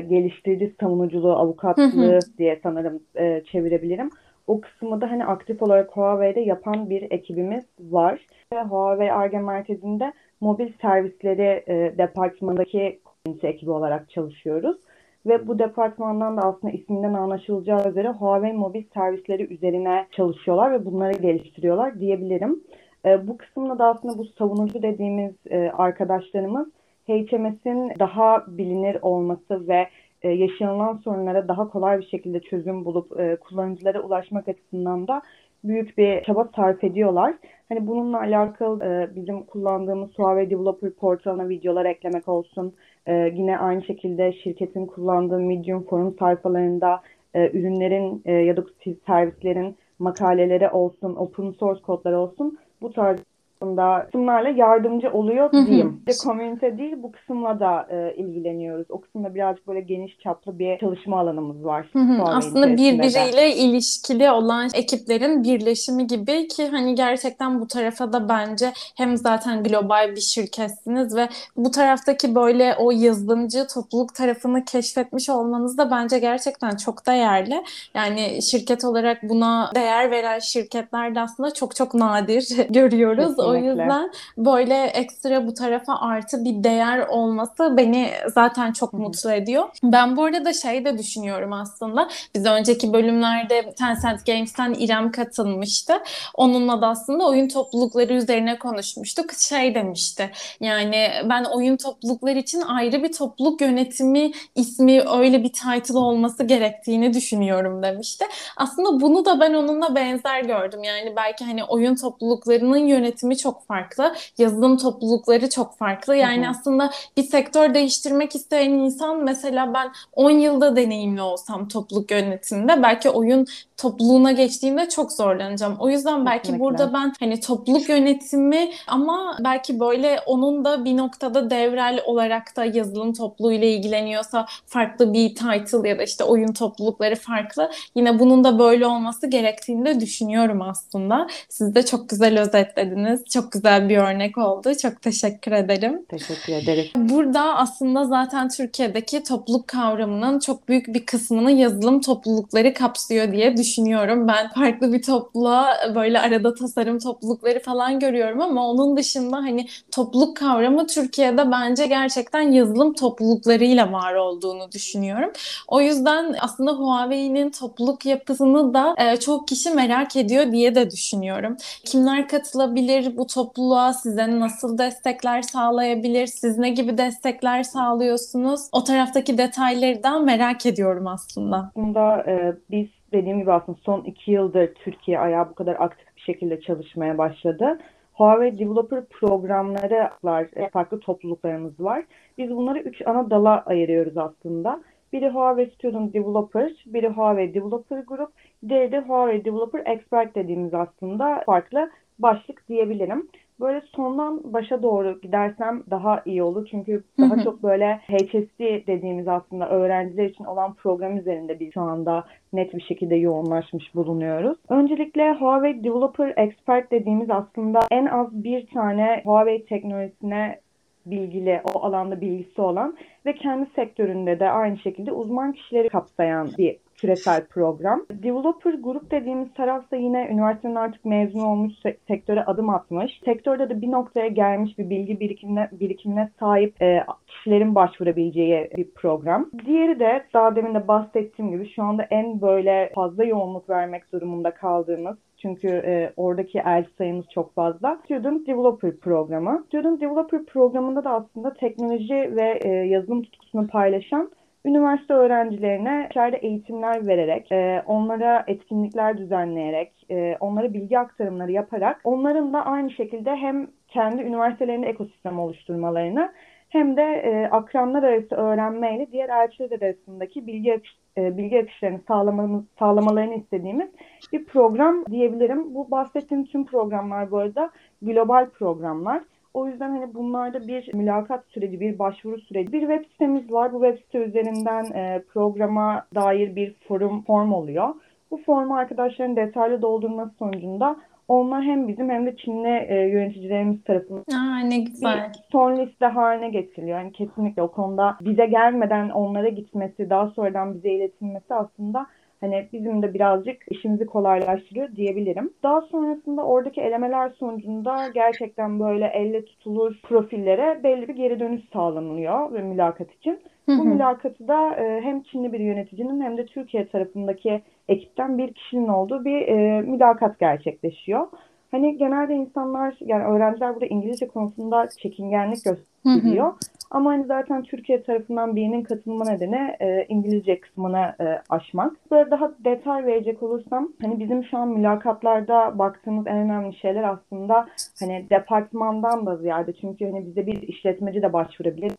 geliştirici savunuculuğu, avukatlığı diye sanırım e, çevirebilirim. O kısmı da hani aktif olarak Huawei'de yapan bir ekibimiz var. Ve Huawei Arge Merkezi'nde mobil servisleri e, departmanındaki ekibi olarak çalışıyoruz. Ve bu departmandan da aslında isminden anlaşılacağı üzere Huawei mobil servisleri üzerine çalışıyorlar ve bunları geliştiriyorlar diyebilirim. E, bu kısımda da aslında bu savunucu dediğimiz e, arkadaşlarımız HMS'in daha bilinir olması ve e, yaşanılan sorunlara daha kolay bir şekilde çözüm bulup e, kullanıcılara ulaşmak açısından da büyük bir çaba sarf ediyorlar. Hani bununla alakalı e, bizim kullandığımız Huawei Developer portalına videolar eklemek olsun. E, yine aynı şekilde şirketin kullandığı Medium forum sayfalarında e, ürünlerin e, ya da servislerin makaleleri olsun, open source kodları olsun bu tarz aslında kısımlarla yardımcı oluyor diyeyim. Hı. Komünite değil bu kısımla da e, ilgileniyoruz. O kısımda birazcık böyle geniş çaplı bir çalışma alanımız var. Hı hı. Aslında birbiriyle de. ilişkili olan ekiplerin birleşimi gibi ki hani gerçekten bu tarafa da bence hem zaten global bir şirketsiniz ve bu taraftaki böyle o yazılımcı topluluk tarafını keşfetmiş olmanız da bence gerçekten çok değerli. Yani şirket olarak buna değer veren şirketler de aslında çok çok nadir görüyoruz. Kesinlikle. O yüzden böyle ekstra bu tarafa artı bir değer olması beni zaten çok Hı-hı. mutlu ediyor. Ben bu arada şey de düşünüyorum aslında. Biz önceki bölümlerde Tencent Games'ten İrem katılmıştı. Onunla da aslında oyun toplulukları üzerine konuşmuştuk. Şey demişti. Yani ben oyun toplulukları için ayrı bir topluluk yönetimi ismi öyle bir title olması gerektiğini düşünüyorum demişti. Aslında bunu da ben onunla benzer gördüm. Yani belki hani oyun topluluklarının yönetimi eğitimi çok farklı, yazılım toplulukları çok farklı. Yani hı hı. aslında bir sektör değiştirmek isteyen insan mesela ben 10 yılda deneyimli olsam topluluk yönetiminde belki oyun topluluğuna geçtiğimde çok zorlanacağım. O yüzden belki Kesinlikle. burada ben hani topluluk yönetimi ama belki böyle onun da bir noktada devrel olarak da yazılım topluluğuyla ilgileniyorsa farklı bir title ya da işte oyun toplulukları farklı. Yine bunun da böyle olması gerektiğini de düşünüyorum aslında. Siz de çok güzel özetlediniz. Çok güzel bir örnek oldu. Çok teşekkür ederim. Teşekkür ederim. Burada aslında zaten Türkiye'deki topluluk kavramının çok büyük bir kısmını yazılım toplulukları kapsıyor diye düşünüyorum. Ben farklı bir topluluğa böyle arada tasarım toplulukları falan görüyorum ama onun dışında hani topluluk kavramı Türkiye'de bence gerçekten yazılım topluluklarıyla var olduğunu düşünüyorum. O yüzden aslında Huawei'nin topluluk yapısını da e, çok kişi merak ediyor diye de düşünüyorum. Kimler katılabilir, bu topluluğa size nasıl destekler sağlayabilir? Siz ne gibi destekler sağlıyorsunuz? O taraftaki detayları da merak ediyorum aslında. Bunda e, biz dediğim gibi aslında son iki yıldır Türkiye ayağı bu kadar aktif bir şekilde çalışmaya başladı. Huawei Developer programları var, e, farklı topluluklarımız var. Biz bunları üç ana dala ayırıyoruz aslında. Biri Huawei Student Developer, biri Huawei Developer Group, diğeri de Huawei Developer Expert dediğimiz aslında farklı başlık diyebilirim. Böyle sondan başa doğru gidersem daha iyi olur. Çünkü daha çok böyle HSC dediğimiz aslında öğrenciler için olan program üzerinde biz şu anda net bir şekilde yoğunlaşmış bulunuyoruz. Öncelikle Huawei Developer Expert dediğimiz aslında en az bir tane Huawei teknolojisine bilgili, o alanda bilgisi olan ve kendi sektöründe de aynı şekilde uzman kişileri kapsayan bir küresel program. Developer grup dediğimiz tarafta yine üniversitenin artık mezun olmuş sektöre adım atmış. Sektörde de bir noktaya gelmiş bir bilgi birikimine, birikimine sahip e, kişilerin başvurabileceği bir program. Diğeri de daha demin de bahsettiğim gibi şu anda en böyle fazla yoğunluk vermek durumunda kaldığımız Çünkü e, oradaki elçi sayımız çok fazla. Student Developer programı. Student Developer programında da aslında teknoloji ve e, yazılım tutkusunu paylaşan üniversite öğrencilerine içeride eğitimler vererek, e, onlara etkinlikler düzenleyerek, e, onlara bilgi aktarımları yaparak onların da aynı şekilde hem kendi üniversitelerinde ekosistem oluşturmalarını hem de e, akranlar arası öğrenmeyle diğer elçiler arasındaki bilgi akış, e, bilgi akışlarını sağlamamız, sağlamalarını istediğimiz bir program diyebilirim. Bu bahsettiğim tüm programlar bu arada global programlar. O yüzden hani bunlarda bir mülakat süreci, bir başvuru süreci, bir web sitemiz var. Bu web site üzerinden e, programa dair bir forum form oluyor. Bu formu arkadaşların detaylı doldurması sonucunda onlar hem bizim hem de Çinli e, yöneticilerimiz tarafından Aa, ne güzel. bir son liste haline getiriliyor. Yani kesinlikle o konuda bize gelmeden onlara gitmesi, daha sonradan bize iletilmesi aslında hani bizim de birazcık işimizi kolaylaştırıyor diyebilirim. Daha sonrasında oradaki elemeler sonucunda gerçekten böyle elle tutulur profillere belli bir geri dönüş sağlanılıyor ve mülakat için. Bu mülakatı da e, hem Çinli bir yöneticinin hem de Türkiye tarafındaki ekipten bir kişinin olduğu bir e, mülakat gerçekleşiyor. Hani genelde insanlar yani öğrenciler burada İngilizce konusunda çekingenlik gösteriyor. Ama hani zaten Türkiye tarafından birinin katılma nedeni e, İngilizce kısmını e, aşmak. Böyle daha detay verecek olursam hani bizim şu an mülakatlarda baktığımız en önemli şeyler aslında hani departmandan da ziyade çünkü hani bize bir işletmeci de başvurabilir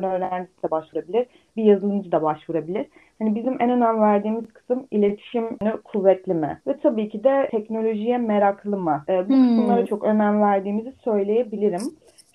öğrencisi de başvurabilir, bir yazılımcı da başvurabilir. Hani bizim en önem verdiğimiz kısım iletişim kuvvetli mi? Ve tabii ki de teknolojiye meraklı mı? E, bu hmm. kısımlara çok önem verdiğimizi söyleyebilirim.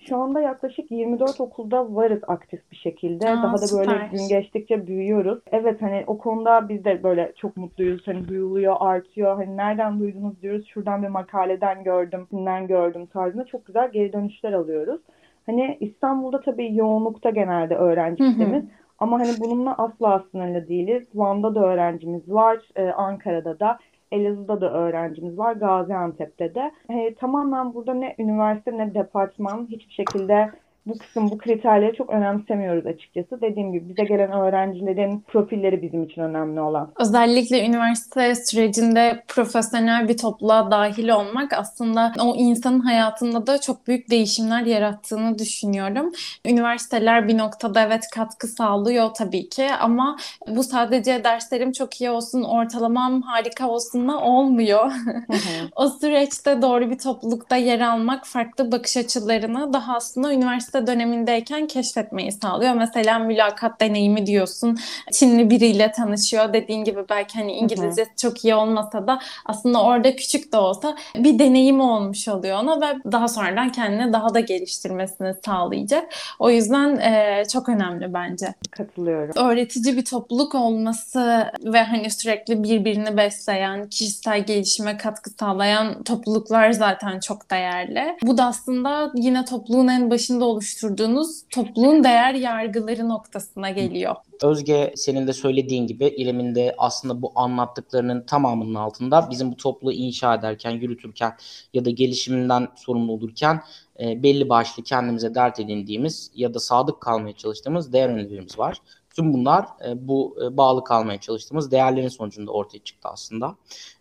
Şu anda yaklaşık 24 okulda varız aktif bir şekilde. Aa, Daha da böyle süper. gün geçtikçe büyüyoruz. Evet hani o konuda biz de böyle çok mutluyuz. Hani duyuluyor, artıyor. Hani nereden duydunuz diyoruz. Şuradan bir makaleden gördüm, kimden gördüm tarzında çok güzel geri dönüşler alıyoruz. Hani İstanbul'da tabii yoğunlukta genelde öğrenci kitlemiz. Ama hani bununla asla sınırlı değiliz. Van'da da öğrencimiz var, e, Ankara'da da, Elazığ'da da öğrencimiz var, Gaziantep'te de. E, tamamen burada ne üniversite ne departman hiçbir şekilde bu kısım, bu kriterleri çok önemsemiyoruz açıkçası. Dediğim gibi bize gelen öğrencilerin profilleri bizim için önemli olan. Özellikle üniversite sürecinde profesyonel bir topluluğa dahil olmak aslında o insanın hayatında da çok büyük değişimler yarattığını düşünüyorum. Üniversiteler bir noktada evet katkı sağlıyor tabii ki ama bu sadece derslerim çok iyi olsun, ortalamam harika olsunla olmuyor. o süreçte doğru bir toplulukta yer almak farklı bakış açılarını daha aslında üniversite dönemindeyken keşfetmeyi sağlıyor. Mesela mülakat deneyimi diyorsun. Çinli biriyle tanışıyor. Dediğin gibi belki hani İngilizce çok iyi olmasa da aslında orada küçük de olsa bir deneyim olmuş oluyor ona ve daha sonradan kendini daha da geliştirmesini sağlayacak. O yüzden e, çok önemli bence. Katılıyorum. Öğretici bir topluluk olması ve hani sürekli birbirini besleyen, kişisel gelişime katkı sağlayan topluluklar zaten çok değerli. Bu da aslında yine topluluğun en başında oluşturduğunuz topluluğun değer yargıları noktasına geliyor. Özge senin de söylediğin gibi İrem'in de aslında bu anlattıklarının tamamının altında bizim bu topluluğu inşa ederken, yürütürken ya da gelişiminden sorumlu olurken e, belli başlı kendimize dert edindiğimiz ya da sadık kalmaya çalıştığımız değer önerilerimiz var. Tüm bunlar e, bu e, bağlı kalmaya çalıştığımız değerlerin sonucunda ortaya çıktı aslında.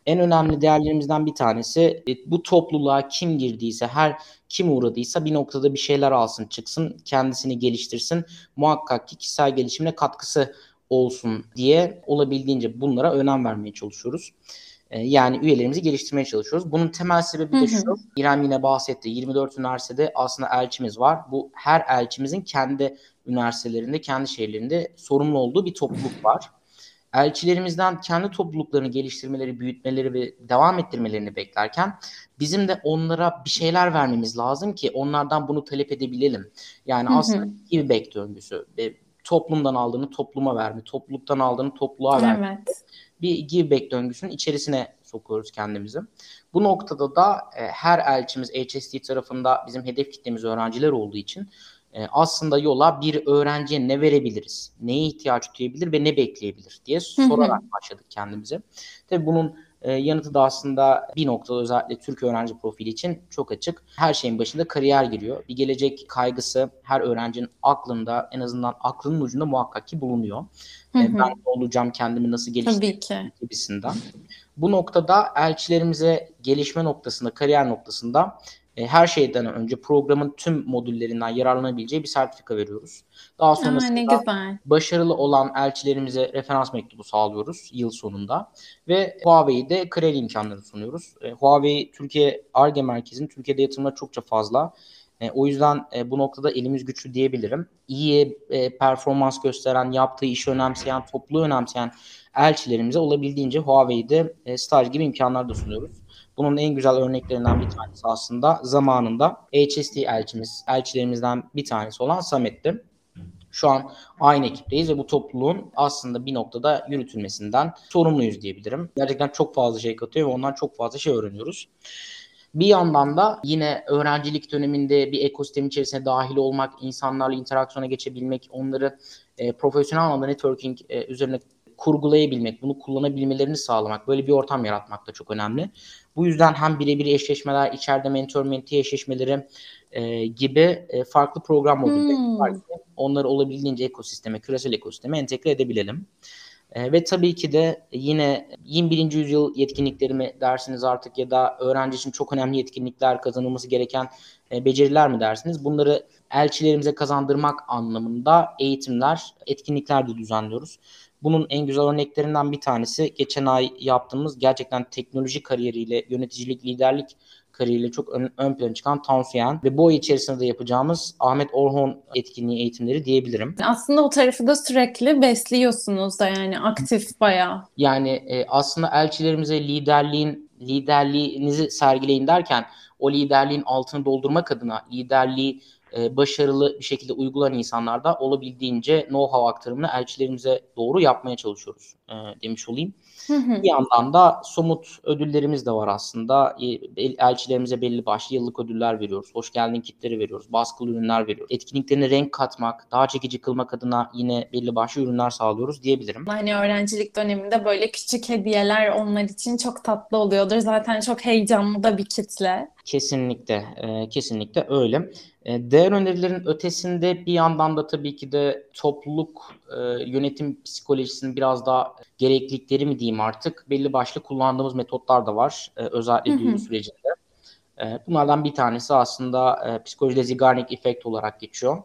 En önemli değerlerimizden bir tanesi e, bu topluluğa kim girdiyse, her kim uğradıysa bir noktada bir şeyler alsın, çıksın, kendisini geliştirsin. Muhakkak ki kişisel gelişimine katkısı olsun diye olabildiğince bunlara önem vermeye çalışıyoruz. Yani üyelerimizi geliştirmeye çalışıyoruz. Bunun temel sebebi de şu. İrem yine bahsetti. 24 üniversitede aslında elçimiz var. Bu her elçimizin kendi üniversitelerinde, kendi şehirlerinde sorumlu olduğu bir topluluk var. Elçilerimizden kendi topluluklarını geliştirmeleri, büyütmeleri ve devam ettirmelerini beklerken bizim de onlara bir şeyler vermemiz lazım ki onlardan bunu talep edebilelim. Yani hı hı. aslında bir bek döngüsü. Toplumdan aldığını topluma verme, topluluktan aldığını topluluğa verme. Evet. Bir give back döngüsünün içerisine sokuyoruz kendimizi. Bu noktada da e, her elçimiz HST tarafında bizim hedef kitlemiz öğrenciler olduğu için e, aslında yola bir öğrenciye ne verebiliriz, neye ihtiyaç duyabilir ve ne bekleyebilir diye sorarak başladık kendimize. Tabii bunun e, yanıtı da aslında bir noktada özellikle Türk öğrenci profili için çok açık. Her şeyin başında kariyer giriyor. Bir gelecek kaygısı her öğrencinin aklında en azından aklının ucunda muhakkak ki bulunuyor. E, ben ne olacağım, kendimi nasıl geliştireceğim gibisinden. Bu noktada elçilerimize gelişme noktasında, kariyer noktasında e, her şeyden önce programın tüm modüllerinden yararlanabileceği bir sertifika veriyoruz. Daha sonrasında ne güzel. başarılı olan elçilerimize referans mektubu sağlıyoruz yıl sonunda ve Huawei'de kredi imkanları sunuyoruz. E, Huawei Türkiye ARGE merkezinin Türkiye'de yatırımları çokça fazla. E, o yüzden e, bu noktada elimiz güçlü diyebilirim. İyi e, performans gösteren, yaptığı işi önemseyen, topluluğu önemseyen elçilerimize olabildiğince Huawei'de e, staj gibi imkanlar da sunuyoruz. Bunun en güzel örneklerinden bir tanesi aslında zamanında HST elçimiz, elçilerimizden bir tanesi olan Samet'ti. Şu an aynı ekipteyiz ve bu topluluğun aslında bir noktada yürütülmesinden sorumluyuz diyebilirim. Gerçekten çok fazla şey katıyor ve ondan çok fazla şey öğreniyoruz. Bir yandan da yine öğrencilik döneminde bir ekosistem içerisine dahil olmak, insanlarla interaksiyona geçebilmek, onları e, profesyonel anlamda networking e, üzerine kurgulayabilmek, bunu kullanabilmelerini sağlamak, böyle bir ortam yaratmak da çok önemli. Bu yüzden hem birebir eşleşmeler, içeride mentor mentee eşleşmeleri e, gibi e, farklı program modülleri hmm. var ki onları olabildiğince ekosisteme, küresel ekosisteme entegre edebilelim. E, ve tabii ki de yine 21. yüzyıl yetkinlikleri mi dersiniz artık ya da öğrenci için çok önemli yetkinlikler kazanılması gereken e, beceriler mi dersiniz? Bunları elçilerimize kazandırmak anlamında eğitimler, etkinlikler de düzenliyoruz. Bunun en güzel örneklerinden bir tanesi geçen ay yaptığımız gerçekten teknoloji kariyeriyle, yöneticilik, liderlik kariyeriyle çok ön, ön plana çıkan Tansuyen ve bu ay içerisinde de yapacağımız Ahmet Orhon etkinliği eğitimleri diyebilirim. Aslında o tarafı da sürekli besliyorsunuz da yani aktif bayağı. Yani e, aslında elçilerimize liderliğin liderliğinizi sergileyin derken o liderliğin altını doldurmak adına liderliği e, başarılı bir şekilde uygulayan insanlarda olabildiğince know-how aktarımını elçilerimize doğru yapmaya çalışıyoruz e, demiş olayım. Bir yandan da somut ödüllerimiz de var aslında. E, elçilerimize belli başlı yıllık ödüller veriyoruz. Hoş geldin kitleri veriyoruz. Baskılı ürünler veriyoruz. Etkinliklerine renk katmak, daha çekici kılmak adına yine belli başlı ürünler sağlıyoruz diyebilirim. Hani öğrencilik döneminde böyle küçük hediyeler onlar için çok tatlı oluyordur. Zaten çok heyecanlı da bir kitle. Kesinlikle, e, kesinlikle öyle. E, değer önerilerin ötesinde bir yandan da tabii ki de topluluk e, yönetim psikolojisinin biraz daha gereklilikleri mi diyeyim artık belli başlı kullandığımız metotlar da var e, özellikle duyuru sürecinde. E, bunlardan bir tanesi aslında e, psikolojide Zeigarnik efekt olarak geçiyor.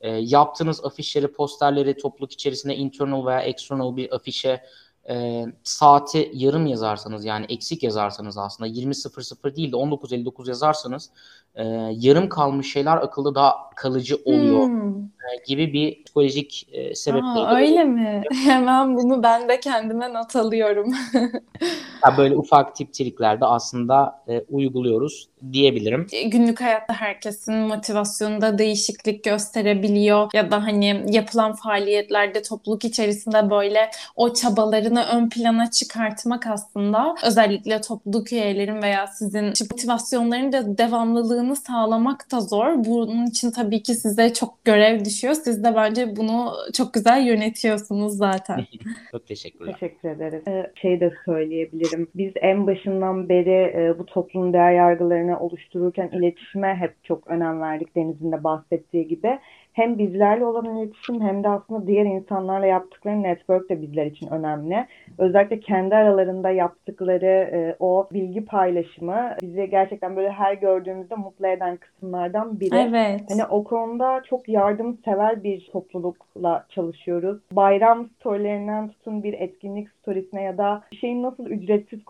E, yaptığınız afişleri, posterleri topluluk içerisinde internal veya external bir afişe e, saati yarım yazarsanız yani eksik yazarsanız aslında 20.00 değil de 19.59 yazarsanız e, yarım kalmış şeyler akılda daha kalıcı oluyor hmm. E, gibi bir psikolojik e, sebepleri. Aa, öyle mi? Hemen bunu ben de kendime not alıyorum. ya böyle ufak tip triklerde aslında e, uyguluyoruz diyebilirim. E, günlük hayatta herkesin motivasyonunda değişiklik gösterebiliyor ya da hani yapılan faaliyetlerde topluluk içerisinde böyle o çabalarını ön plana çıkartmak aslında özellikle topluluk üyelerin veya sizin motivasyonların da devamlılığını sağlamak da zor. Bunun için tabii ki size çok görev düşüyor. Siz de bence bunu çok güzel yönetiyorsunuz zaten. çok teşekkürler. Teşekkür ederiz. Ee, şey de söyleyebilirim. Biz en başından beri e, bu toplum değer yargılarını oluştururken iletişime hep çok önem verdik Deniz'in de bahsettiği gibi. Hem bizlerle olan iletişim hem de aslında diğer insanlarla yaptıkları network de bizler için önemli. Özellikle kendi aralarında yaptıkları e, o bilgi paylaşımı bizi gerçekten böyle her gördüğümüzde mutlu eden kısımlardan biri. Evet. Hani o konuda çok yardımsever bir toplulukla çalışıyoruz. Bayram storylerinden tutun bir etkinlik storiesine ya da bir şeyin nasıl ücretsiz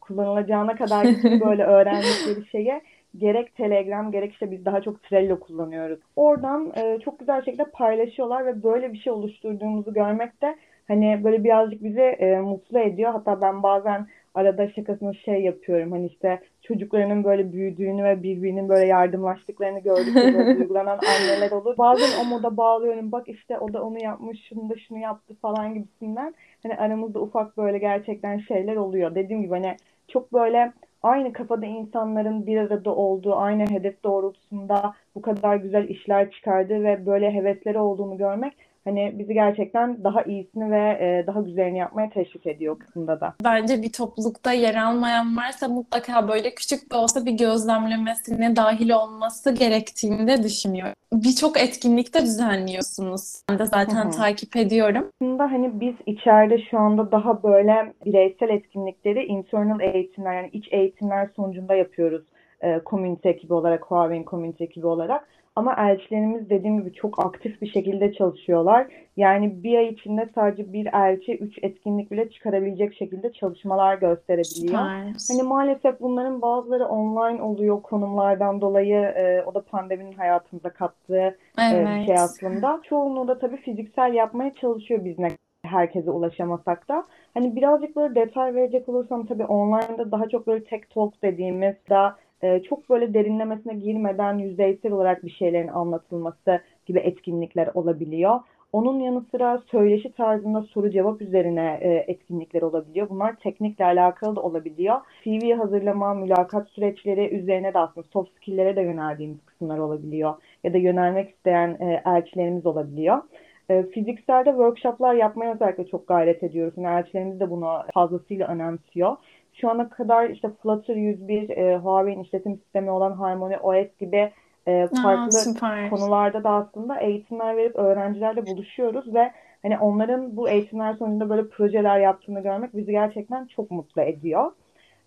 kullanılacağına kadar böyle öğrendikleri şeye gerek Telegram gerek işte biz daha çok Trello kullanıyoruz. Oradan e, çok güzel şekilde paylaşıyorlar ve böyle bir şey oluşturduğumuzu görmek de hani böyle birazcık bizi e, mutlu ediyor. Hatta ben bazen arada şakasını şey yapıyorum hani işte çocuklarının böyle büyüdüğünü ve birbirinin böyle yardımlaştıklarını gördükleri uygulanan anneler olur. Bazen o moda bağlıyorum bak işte o da onu yapmış şunu da şunu yaptı falan gibisinden. Hani aramızda ufak böyle gerçekten şeyler oluyor. Dediğim gibi hani çok böyle aynı kafada insanların bir arada olduğu, aynı hedef doğrultusunda bu kadar güzel işler çıkardığı ve böyle hevesleri olduğunu görmek hani bizi gerçekten daha iyisini ve e, daha güzelini yapmaya teşvik ediyor kısımda da. Bence bir toplulukta yer almayan varsa mutlaka böyle küçük de olsa bir gözlemlemesine dahil olması gerektiğini de düşünüyorum. Birçok etkinlikte düzenliyorsunuz. Ben de zaten Hı-hı. takip ediyorum. Aslında hani biz içeride şu anda daha böyle bireysel etkinlikleri internal eğitimler yani iç eğitimler sonucunda yapıyoruz. E, komünite ekibi olarak, Huawei'in komünite ekibi olarak. Ama elçilerimiz dediğim gibi çok aktif bir şekilde çalışıyorlar. Yani bir ay içinde sadece bir elçi üç etkinlik bile çıkarabilecek şekilde çalışmalar gösterebiliyor. Süper. Hani maalesef bunların bazıları online oluyor konumlardan dolayı. E, o da pandeminin hayatımıza kattığı evet. e, bir şey aslında. Çoğunluğu da tabii fiziksel yapmaya çalışıyor biz ne herkese ulaşamasak da. Hani birazcık böyle detay verecek olursam tabii online'da daha çok böyle tek talk dediğimiz daha e, çok böyle derinlemesine girmeden yüzeysel olarak bir şeylerin anlatılması gibi etkinlikler olabiliyor. Onun yanı sıra söyleşi tarzında soru cevap üzerine e, etkinlikler olabiliyor. Bunlar teknikle alakalı da olabiliyor. CV hazırlama, mülakat süreçleri üzerine de aslında soft skill'lere de yöneldiğimiz kısımlar olabiliyor. Ya da yönelmek isteyen e, elçilerimiz olabiliyor. E, fizikselde workshoplar yapmaya özellikle çok gayret ediyoruz. Yani elçilerimiz de bunu fazlasıyla önemsiyor şu ana kadar işte Flutter 101, e, Huawei'in işletim sistemi olan Harmony OS gibi e, farklı Aa, konularda da aslında eğitimler verip öğrencilerle buluşuyoruz ve hani onların bu eğitimler sonucunda böyle projeler yaptığını görmek bizi gerçekten çok mutlu ediyor.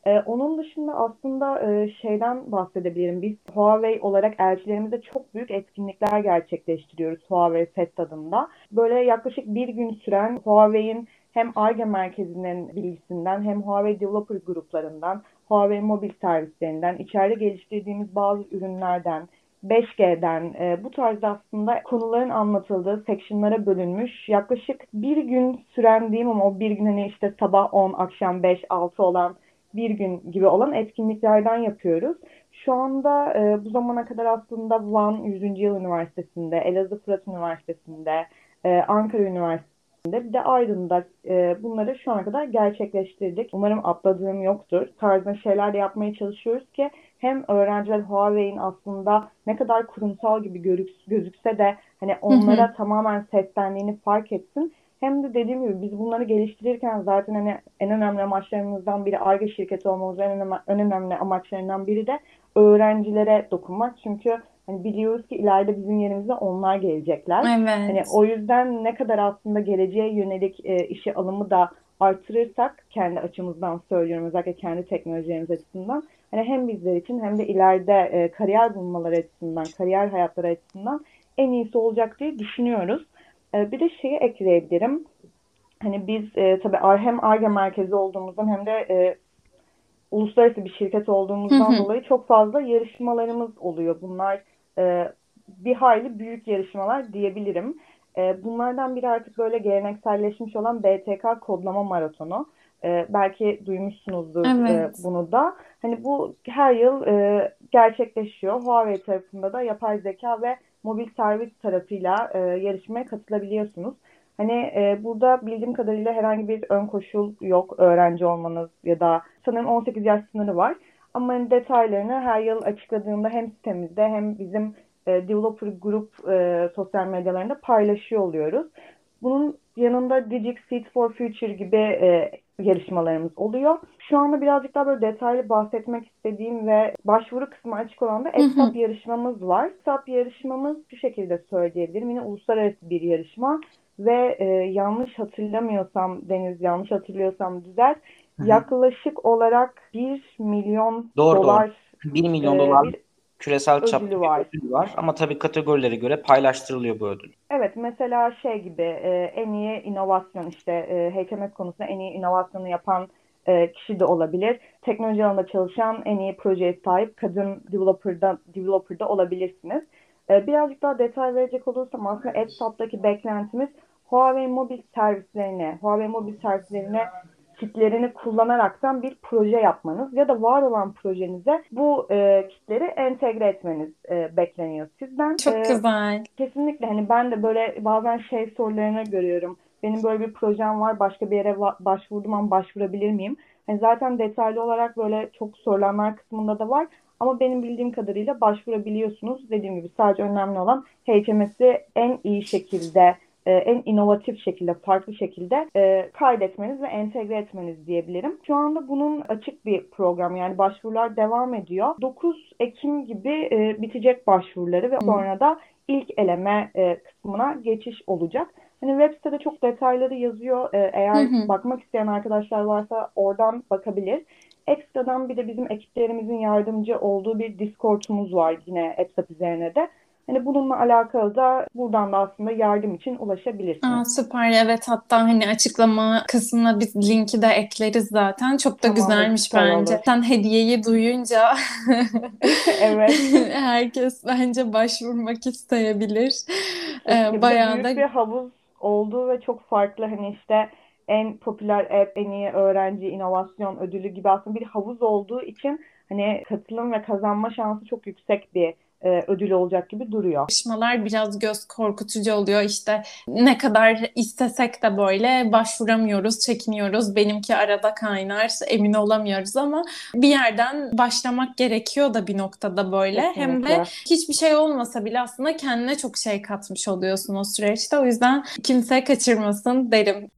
Ee, onun dışında aslında e, şeyden bahsedebilirim. Biz Huawei olarak elçilerimize çok büyük etkinlikler gerçekleştiriyoruz Huawei Fest adında. Böyle yaklaşık bir gün süren Huawei'in hem ARGE merkezinin bilgisinden hem Huawei Developer gruplarından, Huawei mobil servislerinden, içeride geliştirdiğimiz bazı ürünlerden, 5G'den e, bu tarzda aslında konuların anlatıldığı sectionlara bölünmüş yaklaşık bir gün süren diyeyim ama o bir gün hani işte sabah 10, akşam 5, 6 olan bir gün gibi olan etkinliklerden yapıyoruz. Şu anda e, bu zamana kadar aslında Van 100. Yıl Üniversitesi'nde, Elazığ Fırat Üniversitesi'nde, e, Ankara Üniversitesi'nde bir de Aydın'da e, bunları şu ana kadar gerçekleştirdik. Umarım atladığım yoktur. Tarzında şeyler de yapmaya çalışıyoruz ki hem öğrenciler Huawei'in aslında ne kadar kurumsal gibi gözükse de hani onlara hı hı. tamamen seslendiğini fark etsin. Hem de dediğim gibi biz bunları geliştirirken zaten hani en önemli amaçlarımızdan biri ARGE şirketi olmamız en önemli, en önemli amaçlarından biri de öğrencilere dokunmak. Çünkü Hani biliyoruz ki ileride bizim yerimize onlar gelecekler. Evet. Hani o yüzden ne kadar aslında geleceğe yönelik e, işe alımı da artırırsak kendi açımızdan söylüyorum özellikle kendi teknolojilerimiz açısından hani hem bizler için hem de ileride e, kariyer bulmaları açısından, kariyer hayatları açısından en iyisi olacak diye düşünüyoruz. E, bir de şeyi ekleyebilirim. Hani biz e, tabii hem ARGE merkezi olduğumuzdan hem de e, uluslararası bir şirket olduğumuzdan dolayı çok fazla yarışmalarımız oluyor. Bunlar e, bir hayli büyük yarışmalar diyebilirim. E, bunlardan biri artık böyle gelenekselleşmiş olan BTK kodlama maratonu. E, belki duymuşsunuzdur e, evet. e, bunu da. Hani bu her yıl e, gerçekleşiyor. Huawei tarafında da yapay zeka ve mobil servis tarafıyla e, yarışmaya katılabiliyorsunuz. Hani e, burada bildiğim kadarıyla herhangi bir ön koşul yok öğrenci olmanız ya da sanırım 18 yaş sınırı var. Ama hani detaylarını her yıl açıkladığımda hem sitemizde hem bizim e, developer grup e, sosyal medyalarında paylaşıyor oluyoruz. Bunun yanında Digix Seed for Future gibi e, yarışmalarımız oluyor. Şu anda birazcık daha böyle detaylı bahsetmek istediğim ve başvuru kısmı açık olan da ESAP yarışmamız var. ESAP yarışmamız şu şekilde söyleyebilirim. Yine uluslararası bir yarışma ve e, yanlış hatırlamıyorsam Deniz yanlış hatırlıyorsam düzelt yaklaşık olarak 1 milyon doğru, dolar doğru. 1 milyon e, dolar bir küresel çapta var. ödül var ama tabii kategorilere göre paylaştırılıyor bu ödül. Evet mesela şey gibi e, en iyi inovasyon işte e, HKMS konusunda en iyi inovasyonu yapan e, kişi de olabilir. Teknoloji alanında çalışan en iyi projeye sahip kadın developer'da, developer'da olabilirsiniz. E, birazcık daha detay verecek olursam aslında EdSap'taki beklentimiz Huawei mobil servislerine, Huawei mobil servislerine kitlerini kullanaraktan bir proje yapmanız ya da var olan projenize bu e, kitleri entegre etmeniz e, bekleniyor sizden. Çok e, güzel. Kesinlikle hani ben de böyle bazen şey sorularını görüyorum. Benim böyle bir projem var başka bir yere başvurdum ama başvurabilir miyim? Yani zaten detaylı olarak böyle çok sorulanlar kısmında da var. Ama benim bildiğim kadarıyla başvurabiliyorsunuz. Dediğim gibi sadece önemli olan HMS'i en iyi şekilde e, en inovatif şekilde, farklı şekilde e, kaydetmeniz ve entegre etmeniz diyebilirim. Şu anda bunun açık bir program yani başvurular devam ediyor. 9 Ekim gibi e, bitecek başvuruları ve sonra da ilk eleme e, kısmına geçiş olacak. Hani web sitede çok detayları yazıyor. E, eğer hı hı. bakmak isteyen arkadaşlar varsa oradan bakabilir. Ekstradan bir de bizim ekiplerimizin yardımcı olduğu bir Discord'umuz var yine EPSAP üzerine de. Hani bununla alakalı da buradan da aslında yardım için ulaşabilirsiniz. Aa, süper evet hatta hani açıklama kısmına biz linki de ekleriz zaten. Çok da tamam, güzelmiş bence. Olur. Sen hediyeyi duyunca evet. herkes bence başvurmak isteyebilir. Ee, bayağı büyük da bir havuz olduğu ve çok farklı hani işte en popüler app, en iyi öğrenci inovasyon ödülü gibi aslında bir havuz olduğu için hani katılım ve kazanma şansı çok yüksek bir e, ödül olacak gibi duruyor. Yarışmalar biraz göz korkutucu oluyor. İşte ne kadar istesek de böyle başvuramıyoruz, çekiniyoruz. Benimki arada kaynar, emin olamıyoruz ama bir yerden başlamak gerekiyor da bir noktada böyle. Kesinlikle. Hem de hiçbir şey olmasa bile aslında kendine çok şey katmış oluyorsun o süreçte. O yüzden kimse kaçırmasın derim.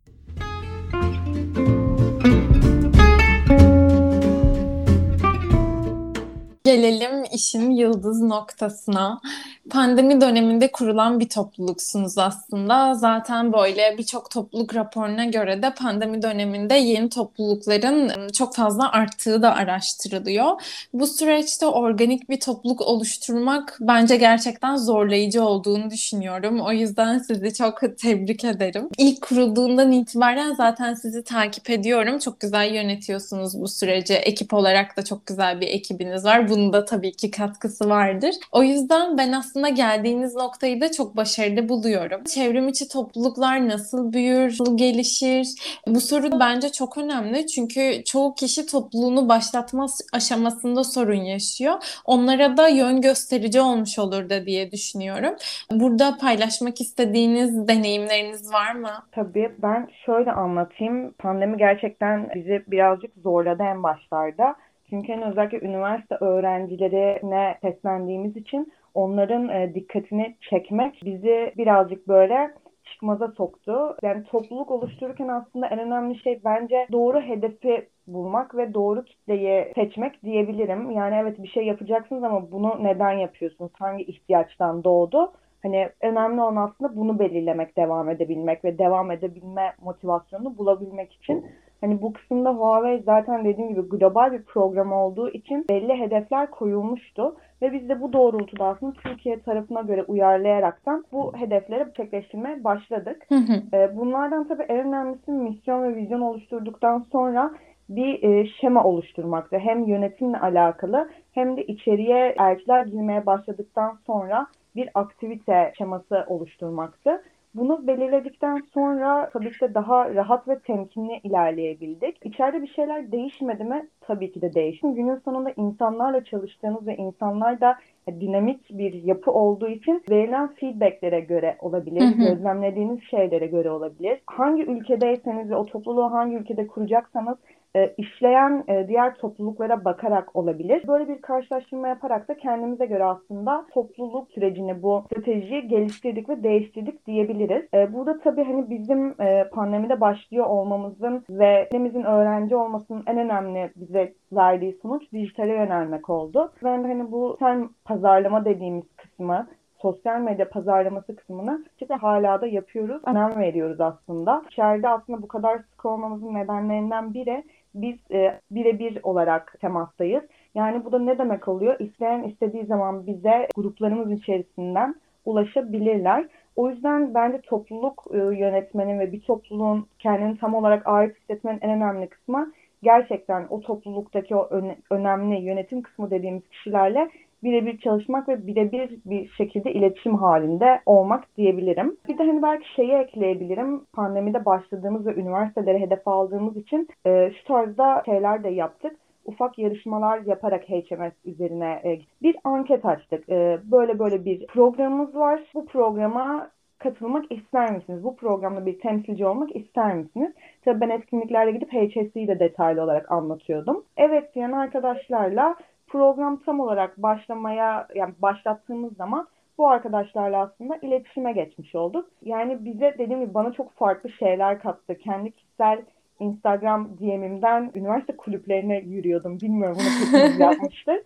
Gelelim işin yıldız noktasına. Pandemi döneminde kurulan bir topluluksunuz aslında. Zaten böyle birçok topluluk raporuna göre de pandemi döneminde yeni toplulukların çok fazla arttığı da araştırılıyor. Bu süreçte organik bir topluluk oluşturmak bence gerçekten zorlayıcı olduğunu düşünüyorum. O yüzden sizi çok tebrik ederim. İlk kurulduğundan itibaren zaten sizi takip ediyorum. Çok güzel yönetiyorsunuz bu süreci. Ekip olarak da çok güzel bir ekibiniz var. Bunun da tabii ki katkısı vardır. O yüzden ben aslında geldiğiniz noktayı da çok başarılı buluyorum. Çevrim içi topluluklar nasıl büyür, nasıl gelişir? Bu soru bence çok önemli. Çünkü çoğu kişi topluluğunu başlatma aşamasında sorun yaşıyor. Onlara da yön gösterici olmuş olur da diye düşünüyorum. Burada paylaşmak istediğiniz deneyimleriniz var mı? Tabii ben şöyle anlatayım. Pandemi gerçekten bizi birazcık zorladı en başlarda. Çünkü hani özellikle üniversite öğrencilerine seslendiğimiz için onların e, dikkatini çekmek bizi birazcık böyle çıkmaza soktu. Yani topluluk oluştururken aslında en önemli şey bence doğru hedefi bulmak ve doğru kitleyi seçmek diyebilirim. Yani evet bir şey yapacaksınız ama bunu neden yapıyorsunuz? Hangi ihtiyaçtan doğdu? Hani önemli olan aslında bunu belirlemek, devam edebilmek ve devam edebilme motivasyonunu bulabilmek için Hani bu kısımda Huawei zaten dediğim gibi global bir program olduğu için belli hedefler koyulmuştu. Ve biz de bu doğrultuda aslında Türkiye tarafına göre uyarlayaraktan bu hedefleri gerçekleştirmeye başladık. Hı hı. Ee, bunlardan tabii en önemlisi misyon ve vizyon oluşturduktan sonra bir e, şema oluşturmaktı. Hem yönetimle alakalı hem de içeriye elçiler girmeye başladıktan sonra bir aktivite şeması oluşturmaktı. Bunu belirledikten sonra tabii ki de daha rahat ve temkinli ilerleyebildik. İçeride bir şeyler değişmedi mi? Tabii ki de değişti. Günün sonunda insanlarla çalıştığınız ve insanlar da dinamik bir yapı olduğu için verilen feedbacklere göre olabilir, hı hı. gözlemlediğiniz şeylere göre olabilir. Hangi ülkedeyseniz ve o topluluğu hangi ülkede kuracaksanız e, işleyen e, diğer topluluklara bakarak olabilir. Böyle bir karşılaştırma yaparak da kendimize göre aslında topluluk sürecini bu stratejiyi geliştirdik ve değiştirdik diyebiliriz. E, burada tabii hani bizim pandemide başlıyor olmamızın ve elimizin öğrenci olmasının en önemli bize verdiği sonuç dijitale yönelmek oldu. Ben de hani bu sen pazarlama dediğimiz kısmı sosyal medya pazarlaması kısmını işte hala da yapıyoruz. Önem veriyoruz aslında. İçeride aslında bu kadar sık olmamızın nedenlerinden biri biz e, birebir olarak temastayız. Yani bu da ne demek oluyor? İsteyen istediği zaman bize gruplarımız içerisinden ulaşabilirler. O yüzden bence topluluk e, yönetmenin ve bir topluluğun kendini tam olarak ait hissetmenin en önemli kısmı gerçekten o topluluktaki o öne, önemli yönetim kısmı dediğimiz kişilerle birebir çalışmak ve birebir bir şekilde iletişim halinde olmak diyebilirim. Bir de hani belki şeyi ekleyebilirim. Pandemide başladığımız ve üniversitelere hedef aldığımız için e, şu tarzda şeyler de yaptık ufak yarışmalar yaparak HMS üzerine e, bir anket açtık. E, böyle böyle bir programımız var. Bu programa katılmak ister misiniz? Bu programda bir temsilci olmak ister misiniz? Tabii ben etkinliklerde gidip HSC'yi de detaylı olarak anlatıyordum. Evet diyen arkadaşlarla program tam olarak başlamaya yani başlattığımız zaman bu arkadaşlarla aslında iletişime geçmiş olduk. Yani bize dediğim gibi bana çok farklı şeyler kattı. Kendi kişisel Instagram DM'imden üniversite kulüplerine yürüyordum. Bilmiyorum bunu hepimiz yapmıştır.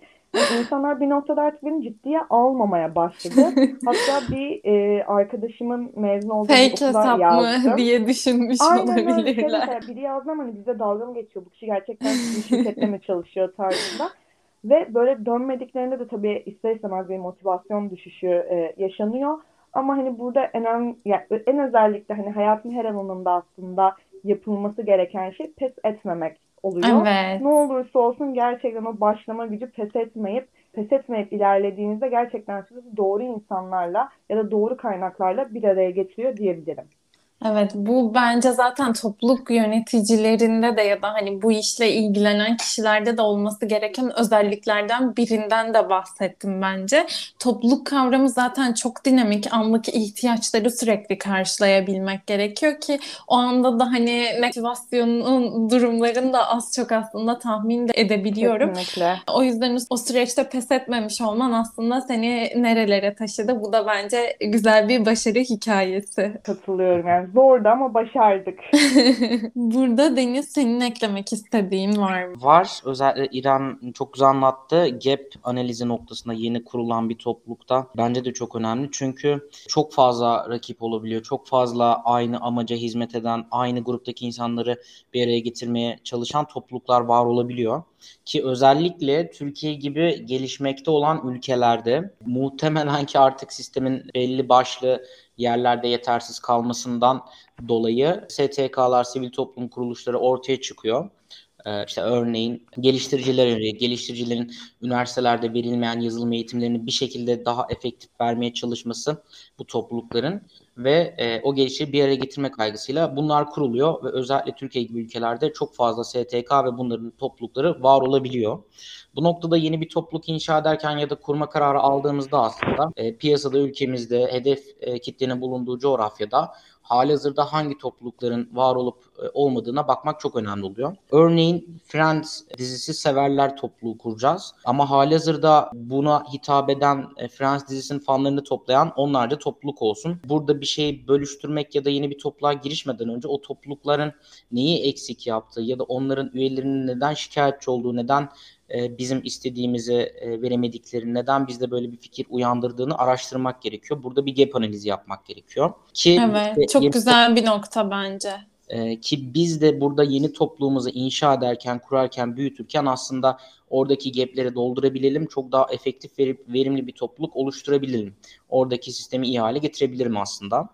İnsanlar bir noktada artık beni ciddiye almamaya başladı. Hatta bir e, arkadaşımın mezun olduğu Fake hesap yazdım. mı diye düşünmüş Aynen öyle. Olabilirler. mesela biri yazdı ama hani bize dalga mı geçiyor? Bu kişi gerçekten şirkette mi çalışıyor tarzında. Ve böyle dönmediklerinde de tabii ister istemez bir motivasyon düşüşü e, yaşanıyor. Ama hani burada en, ön- yani en özellikle hani hayatın her alanında aslında yapılması gereken şey pes etmemek oluyor. Evet. Ne olursa olsun gerçekten o başlama gücü pes etmeyip pes etmeyip ilerlediğinizde gerçekten sizi doğru insanlarla ya da doğru kaynaklarla bir araya getiriyor diyebilirim. Evet, bu bence zaten topluluk yöneticilerinde de ya da hani bu işle ilgilenen kişilerde de olması gereken özelliklerden birinden de bahsettim bence. Topluluk kavramı zaten çok dinamik, anlık ihtiyaçları sürekli karşılayabilmek gerekiyor ki o anda da hani motivasyonun durumlarını da az çok aslında tahmin de edebiliyorum. Kesinlikle. O yüzden o süreçte pes etmemiş olman aslında seni nerelere taşıdı. Bu da bence güzel bir başarı hikayesi. Katılıyorum yani zordu ama başardık. Burada Deniz senin eklemek istediğin var mı? Var. Özellikle İran çok güzel anlattı. Gap analizi noktasında yeni kurulan bir toplulukta bence de çok önemli. Çünkü çok fazla rakip olabiliyor. Çok fazla aynı amaca hizmet eden, aynı gruptaki insanları bir araya getirmeye çalışan topluluklar var olabiliyor. Ki özellikle Türkiye gibi gelişmekte olan ülkelerde muhtemelen ki artık sistemin belli başlı yerlerde yetersiz kalmasından dolayı STK'lar, sivil toplum kuruluşları ortaya çıkıyor. Ee, işte örneğin geliştiriciler öneriyor. Geliştiricilerin üniversitelerde verilmeyen yazılım eğitimlerini bir şekilde daha efektif vermeye çalışması bu toplulukların ve e, o geliştirici bir araya getirme kaygısıyla bunlar kuruluyor ve özellikle Türkiye gibi ülkelerde çok fazla STK ve bunların toplulukları var olabiliyor. Bu noktada yeni bir topluluk inşa ederken ya da kurma kararı aldığımızda aslında e, piyasada ülkemizde hedef e, kitlenin bulunduğu coğrafyada halihazırda hangi toplulukların var olup e, olmadığına bakmak çok önemli oluyor. Örneğin Friends dizisi severler topluluğu kuracağız. Ama halihazırda buna hitap eden e, Friends dizisinin fanlarını toplayan onlarca topluluk olsun. Burada bir şeyi bölüştürmek ya da yeni bir topluluğa girişmeden önce o toplulukların neyi eksik yaptığı ya da onların üyelerinin neden şikayetçi olduğu, neden e, bizim istediğimizi e, veremedikleri, neden bizde böyle bir fikir uyandırdığını araştırmak gerekiyor. Burada bir gap analizi yapmak gerekiyor. Ki Evet, işte çok yeni güzel bir nokta bence. ee, ki biz de burada yeni topluluğumuzu inşa ederken, kurarken, büyütürken aslında oradaki gapleri doldurabilelim. Çok daha efektif ve verimli bir topluluk oluşturabilelim. Oradaki sistemi iyi hale getirebilirim aslında.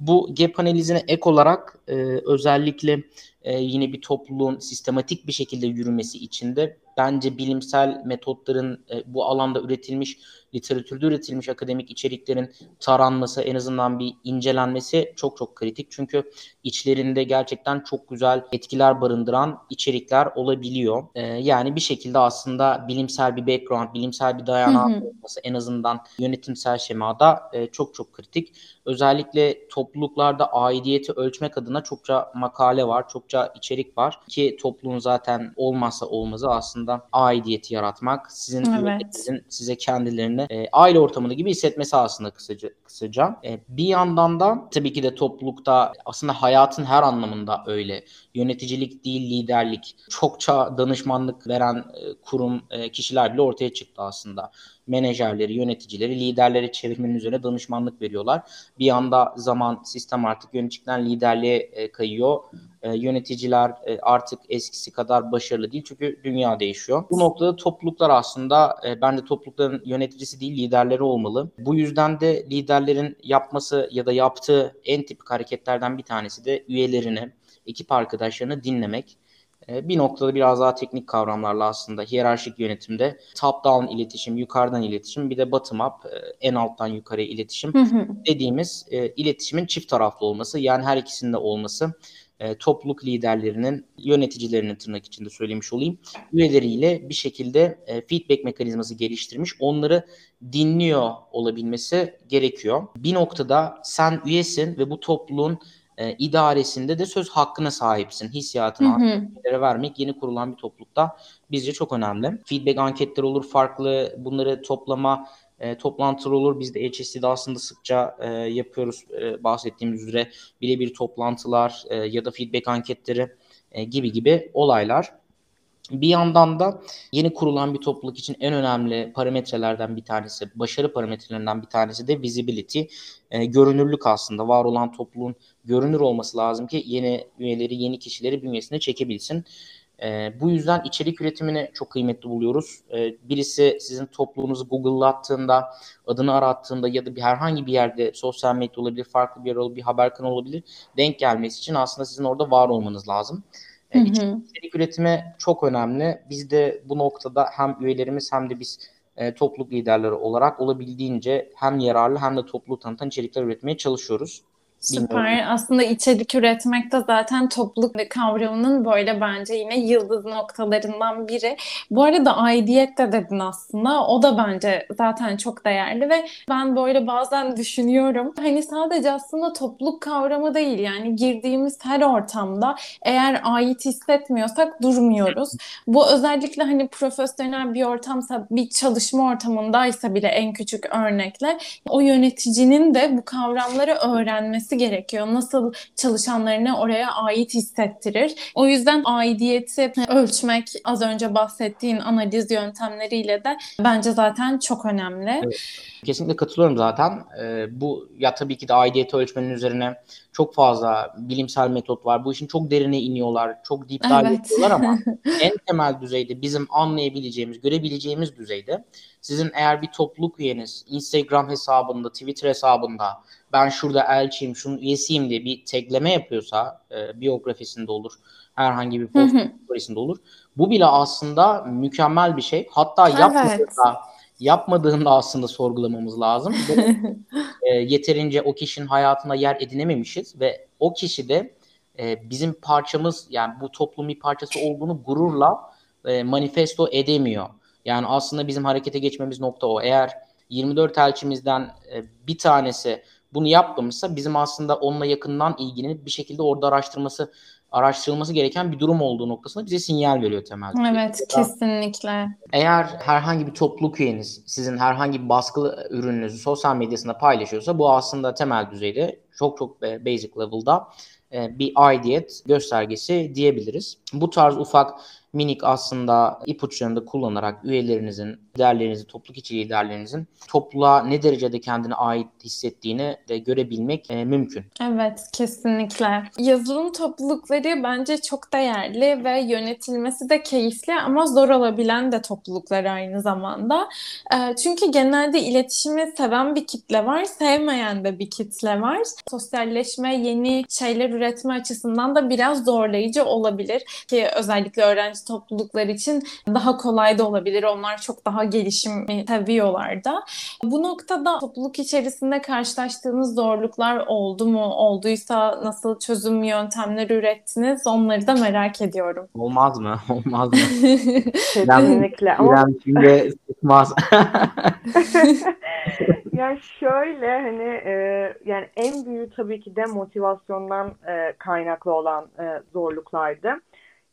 Bu gap analizine ek olarak e, özellikle e, yine bir topluluğun sistematik bir şekilde yürümesi için de bence bilimsel metotların e, bu alanda üretilmiş, literatürde üretilmiş akademik içeriklerin taranması, en azından bir incelenmesi çok çok kritik. Çünkü içlerinde gerçekten çok güzel etkiler barındıran içerikler olabiliyor. E, yani bir şekilde aslında bilimsel bir background, bilimsel bir dayanağı olması en azından yönetimsel şemada e, çok çok kritik. Özellikle topluluklarda aidiyeti ölçmek adına çokça makale var, çokça içerik var ki topluluğun zaten olmazsa olmazı aslında aidiyeti yaratmak, sizin Evet. üyelerinizin size kendilerini e, aile ortamında gibi hissetmesi aslında kısaca. kısaca. E, bir yandan da tabii ki de toplulukta aslında hayatın her anlamında öyle. Yöneticilik değil liderlik. Çokça danışmanlık veren e, kurum e, kişiler bile ortaya çıktı aslında menajerleri, yöneticileri, liderlere çevirmenin üzerine danışmanlık veriyorlar. Bir anda zaman, sistem artık yöneticilikten liderliğe e, kayıyor. E, yöneticiler e, artık eskisi kadar başarılı değil çünkü dünya değişiyor. Bu noktada topluluklar aslında e, bence toplulukların yöneticisi değil liderleri olmalı. Bu yüzden de liderlerin yapması ya da yaptığı en tipik hareketlerden bir tanesi de üyelerini, ekip arkadaşlarını dinlemek. E, Bir noktada biraz daha teknik kavramlarla aslında hiyerarşik yönetimde top down iletişim, yukarıdan iletişim, bir de bottom up, e, en alttan yukarıya iletişim dediğimiz e, iletişimin çift taraflı olması, yani her ikisinde olması e, topluluk liderlerinin, yöneticilerinin tırnak içinde söylemiş olayım, üyeleriyle bir şekilde feedback mekanizması geliştirmiş, onları dinliyor olabilmesi gerekiyor. Bir noktada sen üyesin ve bu topluluğun e, idaresinde de söz hakkına sahipsin. Hissiyatını anketleri vermek yeni kurulan bir toplulukta bizce çok önemli. Feedback anketleri olur farklı, bunları toplama, e, toplantılar olur. Biz de HSC'de aslında sıkça e, yapıyoruz e, bahsettiğimiz üzere birebir toplantılar e, ya da feedback anketleri e, gibi gibi olaylar. Bir yandan da yeni kurulan bir topluluk için en önemli parametrelerden bir tanesi, başarı parametrelerinden bir tanesi de visibility. E, görünürlük aslında. Var olan topluluğun görünür olması lazım ki yeni üyeleri, yeni kişileri bünyesine çekebilsin. E, bu yüzden içerik üretimini çok kıymetli buluyoruz. E, birisi sizin topluluğunuzu Google'lattığında, adını arattığında ya da bir herhangi bir yerde sosyal medya olabilir, farklı bir yer olabilir, bir haber kanalı olabilir. Denk gelmesi için aslında sizin orada var olmanız lazım. Hı hı. İçerik üretimi çok önemli. Biz de bu noktada hem üyelerimiz hem de biz e, topluluk liderleri olarak olabildiğince hem yararlı hem de topluluğu tanıtan içerikler üretmeye çalışıyoruz. Süper. Bilmiyorum. Aslında içerik üretmek de zaten topluluk kavramının böyle bence yine yıldız noktalarından biri. Bu arada aidiyet de dedin aslında. O da bence zaten çok değerli ve ben böyle bazen düşünüyorum. Hani sadece aslında topluluk kavramı değil yani girdiğimiz her ortamda eğer ait hissetmiyorsak durmuyoruz. Bu özellikle hani profesyonel bir ortamsa bir çalışma ortamındaysa bile en küçük örnekle o yöneticinin de bu kavramları öğrenmesi gerekiyor. Nasıl çalışanlarını oraya ait hissettirir. O yüzden aidiyeti ölçmek az önce bahsettiğin analiz yöntemleriyle de bence zaten çok önemli. Evet. Kesinlikle katılıyorum zaten. Ee, bu ya tabii ki de aidiyeti ölçmenin üzerine çok fazla bilimsel metot var. Bu işin çok derine iniyorlar. Çok deep dive evet. ama en temel düzeyde bizim anlayabileceğimiz, görebileceğimiz düzeyde sizin eğer bir topluluk üyeniz Instagram hesabında, Twitter hesabında ben şurada elçiyim, şunun üyesiyim diye bir tekleme yapıyorsa e, biyografisinde olur, herhangi bir post storiesinde olur. Bu bile aslında mükemmel bir şey. Hatta evet. yapmadığında, yapmadığında aslında sorgulamamız lazım. e, yeterince o kişinin hayatına yer edinememişiz ve o kişi de e, bizim parçamız yani bu toplumun bir parçası olduğunu gururla e, manifesto edemiyor. Yani aslında bizim harekete geçmemiz nokta o. Eğer 24 elçimizden e, bir tanesi bunu yapmamışsa bizim aslında onunla yakından ilgilenip bir şekilde orada araştırması araştırılması gereken bir durum olduğu noktasında bize sinyal veriyor temelde. Evet, ya kesinlikle. Eğer herhangi bir topluluk üyeniz sizin herhangi bir baskılı ürününüzü sosyal medyasında paylaşıyorsa bu aslında temel düzeyde çok çok basic level'da e, bir aidiyet göstergesi diyebiliriz. Bu tarz ufak minik aslında ipuçlarını da kullanarak üyelerinizin, liderlerinizin, topluluk içi liderlerinizin topluluğa ne derecede kendine ait hissettiğini de görebilmek e, mümkün. Evet, kesinlikle. Yazılım toplulukları bence çok değerli ve yönetilmesi de keyifli ama zor olabilen de topluluklar aynı zamanda. E, çünkü genelde iletişimi seven bir kitle var, sevmeyen de bir kitle var. Sosyalleşme, yeni şeyler üretme açısından da biraz zorlayıcı olabilir ki özellikle öğrenci topluluklar için daha kolay da olabilir. Onlar çok daha gelişim seviyorlar da. Bu noktada topluluk içerisinde karşılaştığınız zorluklar oldu mu? Olduysa nasıl çözüm yöntemleri ürettiniz? Onları da merak ediyorum. Olmaz mı? Olmaz mı? Kesinlikle. Ama... şimdi sıkmaz. yani şöyle hani e, yani en büyük tabii ki de motivasyondan e, kaynaklı olan e, zorluklardı.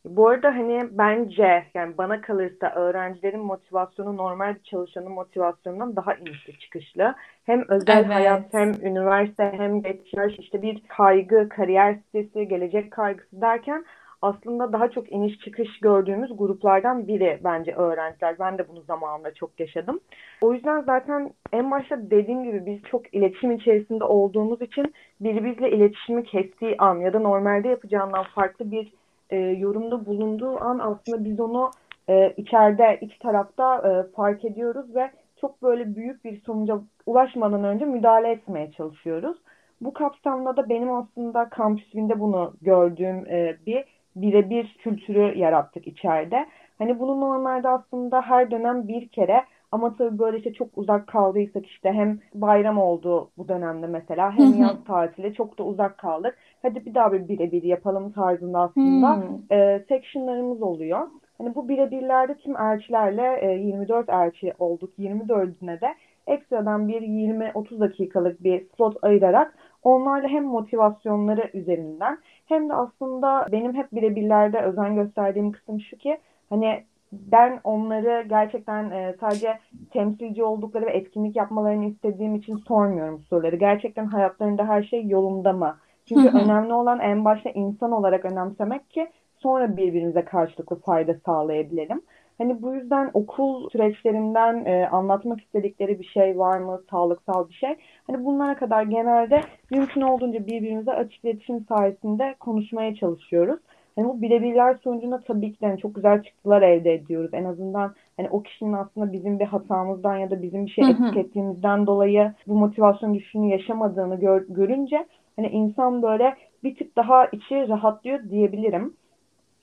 Bu arada hani bence yani bana kalırsa öğrencilerin motivasyonu normal bir çalışanın motivasyonundan daha inişli çıkışlı. Hem özel evet. hayat hem üniversite hem yaş işte bir kaygı, kariyer stresi, gelecek kaygısı derken aslında daha çok iniş çıkış gördüğümüz gruplardan biri bence öğrenciler. Ben de bunu zamanında çok yaşadım. O yüzden zaten en başta dediğim gibi biz çok iletişim içerisinde olduğumuz için biri bizle iletişimi kestiği an ya da normalde yapacağından farklı bir e, yorumda bulunduğu an aslında biz onu e, içeride, iç tarafta e, fark ediyoruz ve çok böyle büyük bir sonuca ulaşmadan önce müdahale etmeye çalışıyoruz. Bu kapsamda da benim aslında kampüsünde bunu gördüğüm e, bir birebir kültürü yarattık içeride. Hani bunu normalde aslında her dönem bir kere ama tabii böyle işte çok uzak kaldıysak işte hem bayram oldu bu dönemde mesela hem yaz tatili çok da uzak kaldık. Hadi bir daha bir birebir yapalım tarzında aslında e, sectionlarımız oluyor. Hani bu birebirlerde tüm elçilerle e, 24 elçi olduk. 24'üne de ekstradan bir 20-30 dakikalık bir slot ayırarak onlarla hem motivasyonları üzerinden hem de aslında benim hep birebirlerde özen gösterdiğim kısım şu ki hani ben onları gerçekten e, sadece temsilci oldukları ve etkinlik yapmalarını istediğim için sormuyorum soruları. Gerçekten hayatlarında her şey yolunda mı? Çünkü önemli olan en başta insan olarak önemsemek ki sonra birbirimize karşılıklı fayda sağlayabilelim. Hani bu yüzden okul süreçlerinden e, anlatmak istedikleri bir şey var mı? Sağlıksal bir şey. Hani bunlara kadar genelde mümkün olduğunca birbirimize açık iletişim sayesinde konuşmaya çalışıyoruz. Hani bu birebirler sonucunda tabii ki de hani çok güzel çıktılar elde ediyoruz. En azından hani o kişinin aslında bizim bir hatamızdan ya da bizim bir şey eksik ettiğimizden dolayı bu motivasyon düşüşünü yaşamadığını gör, görünce hani insan böyle bir tık daha içi rahatlıyor diyebilirim.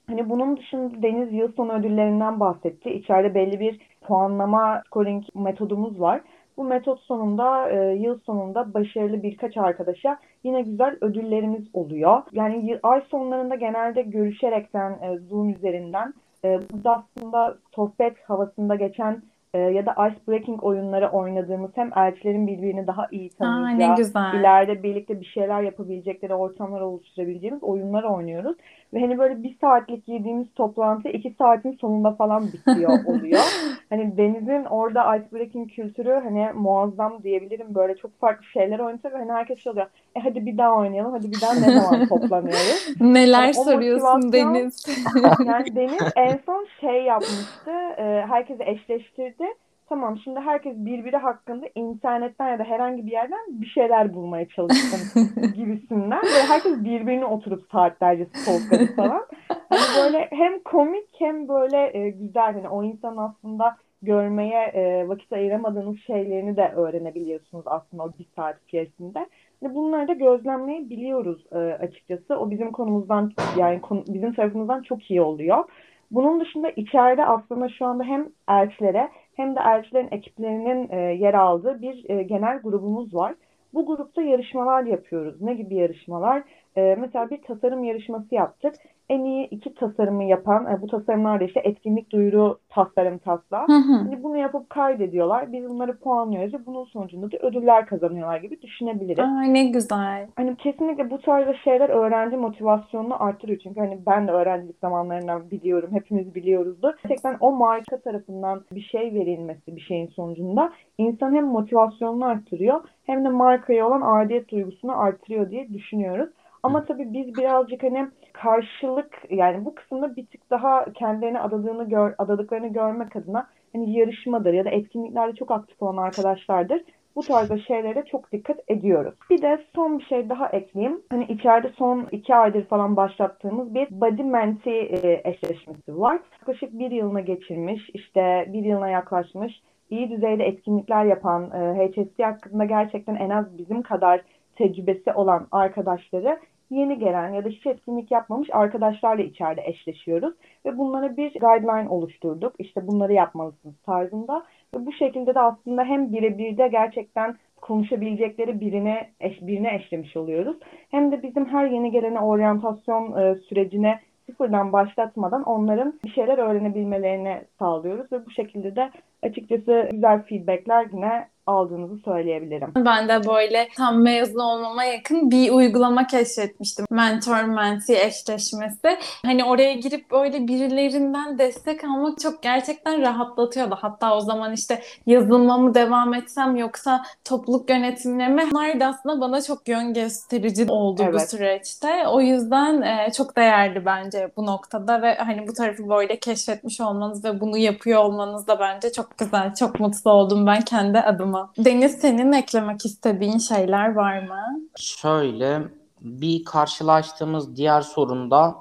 Hani bunun dışında Deniz yıl sonu ödüllerinden bahsetti. İçeride belli bir puanlama scoring metodumuz var. Bu metot sonunda e, yıl sonunda başarılı birkaç arkadaşa yine güzel ödüllerimiz oluyor. Yani ay sonlarında genelde görüşerekten e, Zoom üzerinden e, bu aslında sohbet havasında geçen e, ya da ice breaking oyunları oynadığımız hem elçilerin birbirini daha iyi tanıyacağı, Aa, ileride birlikte bir şeyler yapabilecekleri ortamlar oluşturabileceğimiz oyunlar oynuyoruz. Ve hani böyle bir saatlik girdiğimiz toplantı iki saatin sonunda falan bitiyor oluyor. hani Deniz'in orada ice breaking kültürü hani muazzam diyebilirim. Böyle çok farklı şeyler oynatıyor ve hani herkes şey oluyor. E hadi bir daha oynayalım. Hadi bir daha ne zaman toplanıyoruz? Neler Yani soruyorsun Deniz? Yani Deniz en son şey yapmıştı. E, herkesi eşleştirdi. Tamam şimdi herkes birbiri hakkında internetten ya da herhangi bir yerden bir şeyler bulmaya çalışsın gibisinden. Böyle herkes birbirini oturup saatlerce stalkladı falan. Hani böyle hem komik hem böyle e, güzel. Hani o insanın aslında görmeye e, vakit ayıramadığınız şeylerini de öğrenebiliyorsunuz aslında o bir saat içerisinde. Hani bunları da gözlemleyebiliyoruz e, açıkçası. O bizim konumuzdan yani konu, bizim tarafımızdan çok iyi oluyor. Bunun dışında içeride aslında şu anda hem elçilere hem de elçilerin ekiplerinin e, yer aldığı bir e, genel grubumuz var. Bu grupta yarışmalar yapıyoruz. Ne gibi yarışmalar? E, mesela bir tasarım yarışması yaptık. En iyi iki tasarımı yapan, e, bu tasarımlar da işte etkinlik duyuru tasarım tasla. Hı hı. Şimdi bunu yapıp kaydediyorlar. Biz bunları puanlıyoruz ve bunun sonucunda da ödüller kazanıyorlar gibi düşünebiliriz. Aa, ne güzel. Hani kesinlikle bu tarzda şeyler öğrenci motivasyonunu artırıyor. Çünkü hani ben de öğrencilik zamanlarından biliyorum, hepimiz biliyoruzdur. Gerçekten o marka tarafından bir şey verilmesi bir şeyin sonucunda insan hem motivasyonunu arttırıyor hem de markaya olan aidiyet duygusunu artırıyor diye düşünüyoruz. Ama tabii biz birazcık hani karşılık yani bu kısımda bir tık daha kendilerine adadığını gör, adadıklarını görmek adına hani yarışmadır ya da etkinliklerde çok aktif olan arkadaşlardır bu tarzda şeylere çok dikkat ediyoruz. Bir de son bir şey daha ekleyeyim. Hani içeride son iki aydır falan başlattığımız bir body menti e, eşleşmesi var. Yaklaşık bir yılına geçirmiş, işte bir yılına yaklaşmış, iyi düzeyde etkinlikler yapan, e, HSC hakkında gerçekten en az bizim kadar tecrübesi olan arkadaşları yeni gelen ya da hiç etkinlik yapmamış arkadaşlarla içeride eşleşiyoruz. Ve bunlara bir guideline oluşturduk. İşte bunları yapmalısınız tarzında. Ve bu şekilde de aslında hem birebir de gerçekten konuşabilecekleri birine eş, birine eşlemiş oluyoruz. Hem de bizim her yeni gelene oryantasyon e, sürecine sıfırdan başlatmadan onların bir şeyler öğrenebilmelerini sağlıyoruz ve bu şekilde de açıkçası güzel feedbackler yine aldığınızı söyleyebilirim. Ben de böyle tam mezun olmama yakın bir uygulama keşfetmiştim. Mentor mentee eşleşmesi. Hani oraya girip böyle birilerinden destek almak çok gerçekten rahatlatıyordu. Hatta o zaman işte yazılıma mı devam etsem yoksa topluluk yönetimine mi? Bunlar da aslında bana çok yön gösterici oldu bu Evet. süreçte. O yüzden e, çok değerli bence bu noktada ve hani bu tarafı böyle keşfetmiş olmanız ve bunu yapıyor olmanız da bence çok güzel. Çok mutlu oldum ben kendi adıma. Deniz senin eklemek istediğin şeyler var mı? Şöyle bir karşılaştığımız diğer sorunda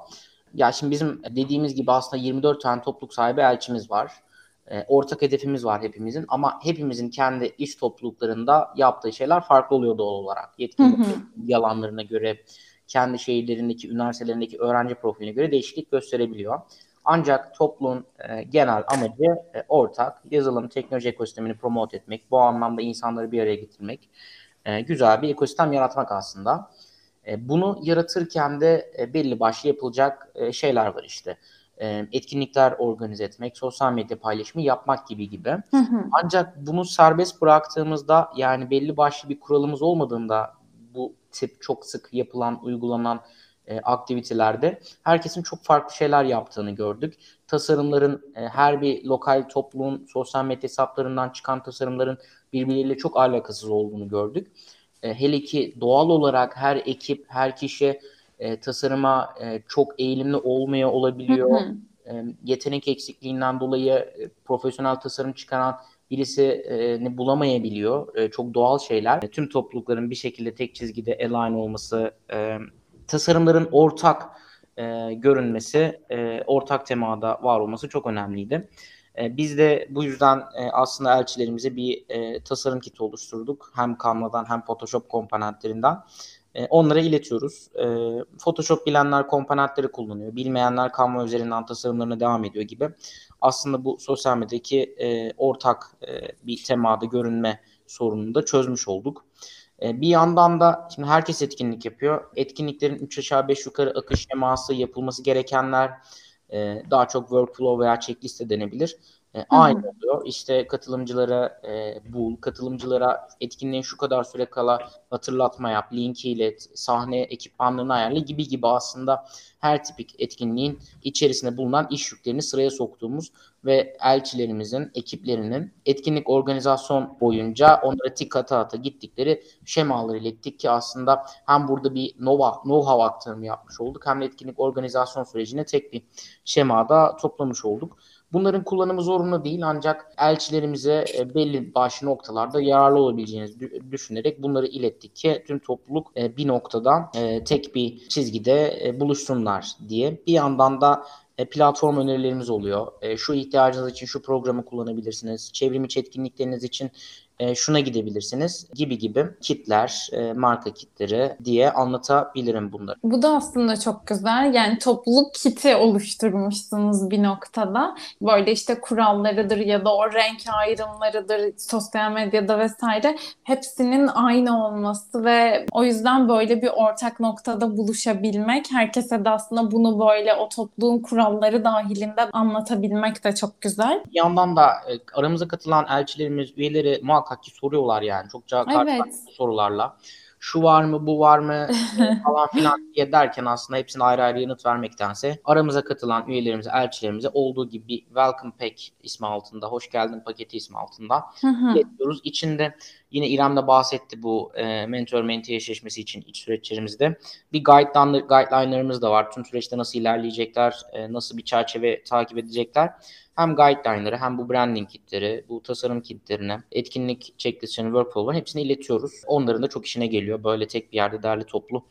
ya şimdi bizim dediğimiz gibi aslında 24 tane topluluk sahibi elçimiz var. E, ortak hedefimiz var hepimizin ama hepimizin kendi iş topluluklarında yaptığı şeyler farklı oluyor doğal olarak. Yetkinlik yalanlarına göre, kendi şehirlerindeki, üniversitelerindeki öğrenci profiline göre değişiklik gösterebiliyor. Ancak topluluğun e, genel amacı e, ortak, yazılım, teknoloji ekosistemini promote etmek, bu anlamda insanları bir araya getirmek, e, güzel bir ekosistem yaratmak aslında. E, bunu yaratırken de e, belli başlı yapılacak e, şeyler var işte. E, etkinlikler organize etmek, sosyal medya paylaşımı yapmak gibi gibi. Hı hı. Ancak bunu serbest bıraktığımızda yani belli başlı bir kuralımız olmadığında bu tip çok sık yapılan, uygulanan e, aktivitelerde herkesin çok farklı şeyler yaptığını gördük. Tasarımların e, her bir lokal topluluğun sosyal medya hesaplarından çıkan tasarımların birbirleriyle çok alakasız olduğunu gördük. E, hele ki doğal olarak her ekip, her kişi e, tasarıma e, çok eğilimli olmaya olabiliyor. E, yetenek eksikliğinden dolayı e, profesyonel tasarım çıkaran birisini bulamayabiliyor. E, çok doğal şeyler. E, tüm toplulukların bir şekilde tek çizgide align olması, e, tasarımların ortak e, görünmesi, e, ortak temada var olması çok önemliydi. E, biz de bu yüzden e, aslında elçilerimize bir e, tasarım kiti oluşturduk. Hem Canva'dan hem Photoshop komponentlerinden. E, onlara iletiyoruz. E, Photoshop bilenler komponentleri kullanıyor. Bilmeyenler Canva üzerinden tasarımlarına devam ediyor gibi. Aslında bu sosyal medyadaki e, ortak e, bir temada görünme sorununu da çözmüş olduk. E, bir yandan da şimdi herkes etkinlik yapıyor. Etkinliklerin 3 aşağı 5 yukarı akış şeması yapılması gerekenler e, daha çok workflow veya checklist denebilir. E, aynı oluyor. İşte katılımcılara e, bul, katılımcılara etkinliğin şu kadar süre kala hatırlatma yap, linki ilet, sahne ekipmanlarını ayarla gibi gibi aslında her tipik etkinliğin içerisinde bulunan iş yüklerini sıraya soktuğumuz ve elçilerimizin, ekiplerinin etkinlik organizasyon boyunca onlara tik ata ata gittikleri şemaları ilettik ki aslında hem burada bir know-how aktarımı yapmış olduk hem de etkinlik organizasyon sürecine tek bir şemada toplamış olduk. Bunların kullanımı zorunlu değil ancak elçilerimize e, belli başlı noktalarda yararlı olabileceğini düşünerek bunları ilettik ki tüm topluluk e, bir noktada e, tek bir çizgide buluşsunlar diye. Bir yandan da platform önerilerimiz oluyor. Şu ihtiyacınız için şu programı kullanabilirsiniz. Çevrim içi etkinlikleriniz için e, şuna gidebilirsiniz gibi gibi kitler, e, marka kitleri diye anlatabilirim bunları. Bu da aslında çok güzel. Yani topluluk kiti oluşturmuşsunuz bir noktada. Böyle işte kurallarıdır ya da o renk ayrımlarıdır sosyal medyada vesaire hepsinin aynı olması ve o yüzden böyle bir ortak noktada buluşabilmek, herkese de aslında bunu böyle o topluluğun kuralları dahilinde anlatabilmek de çok güzel. Bir yandan da e, aramıza katılan elçilerimiz, üyeleri muhakkak muhakkak ki soruyorlar yani. Çok evet. sorularla. Şu var mı, bu var mı falan filan diye derken aslında hepsine ayrı ayrı yanıt vermektense aramıza katılan üyelerimize, elçilerimize olduğu gibi bir Welcome Pack ismi altında, hoş geldin paketi ismi altında getiriyoruz. İçinde yine İrem de bahsetti bu e, mentor mentee eşleşmesi için iç süreçlerimizde. Bir guideline, guideline'larımız da var. Tüm süreçte nasıl ilerleyecekler, e, nasıl bir çerçeve takip edecekler hem guideline'ları hem bu branding kitleri, bu tasarım kitlerini, etkinlik checklistlerini, workflow'ları hepsini iletiyoruz. Onların da çok işine geliyor. Böyle tek bir yerde derli toplu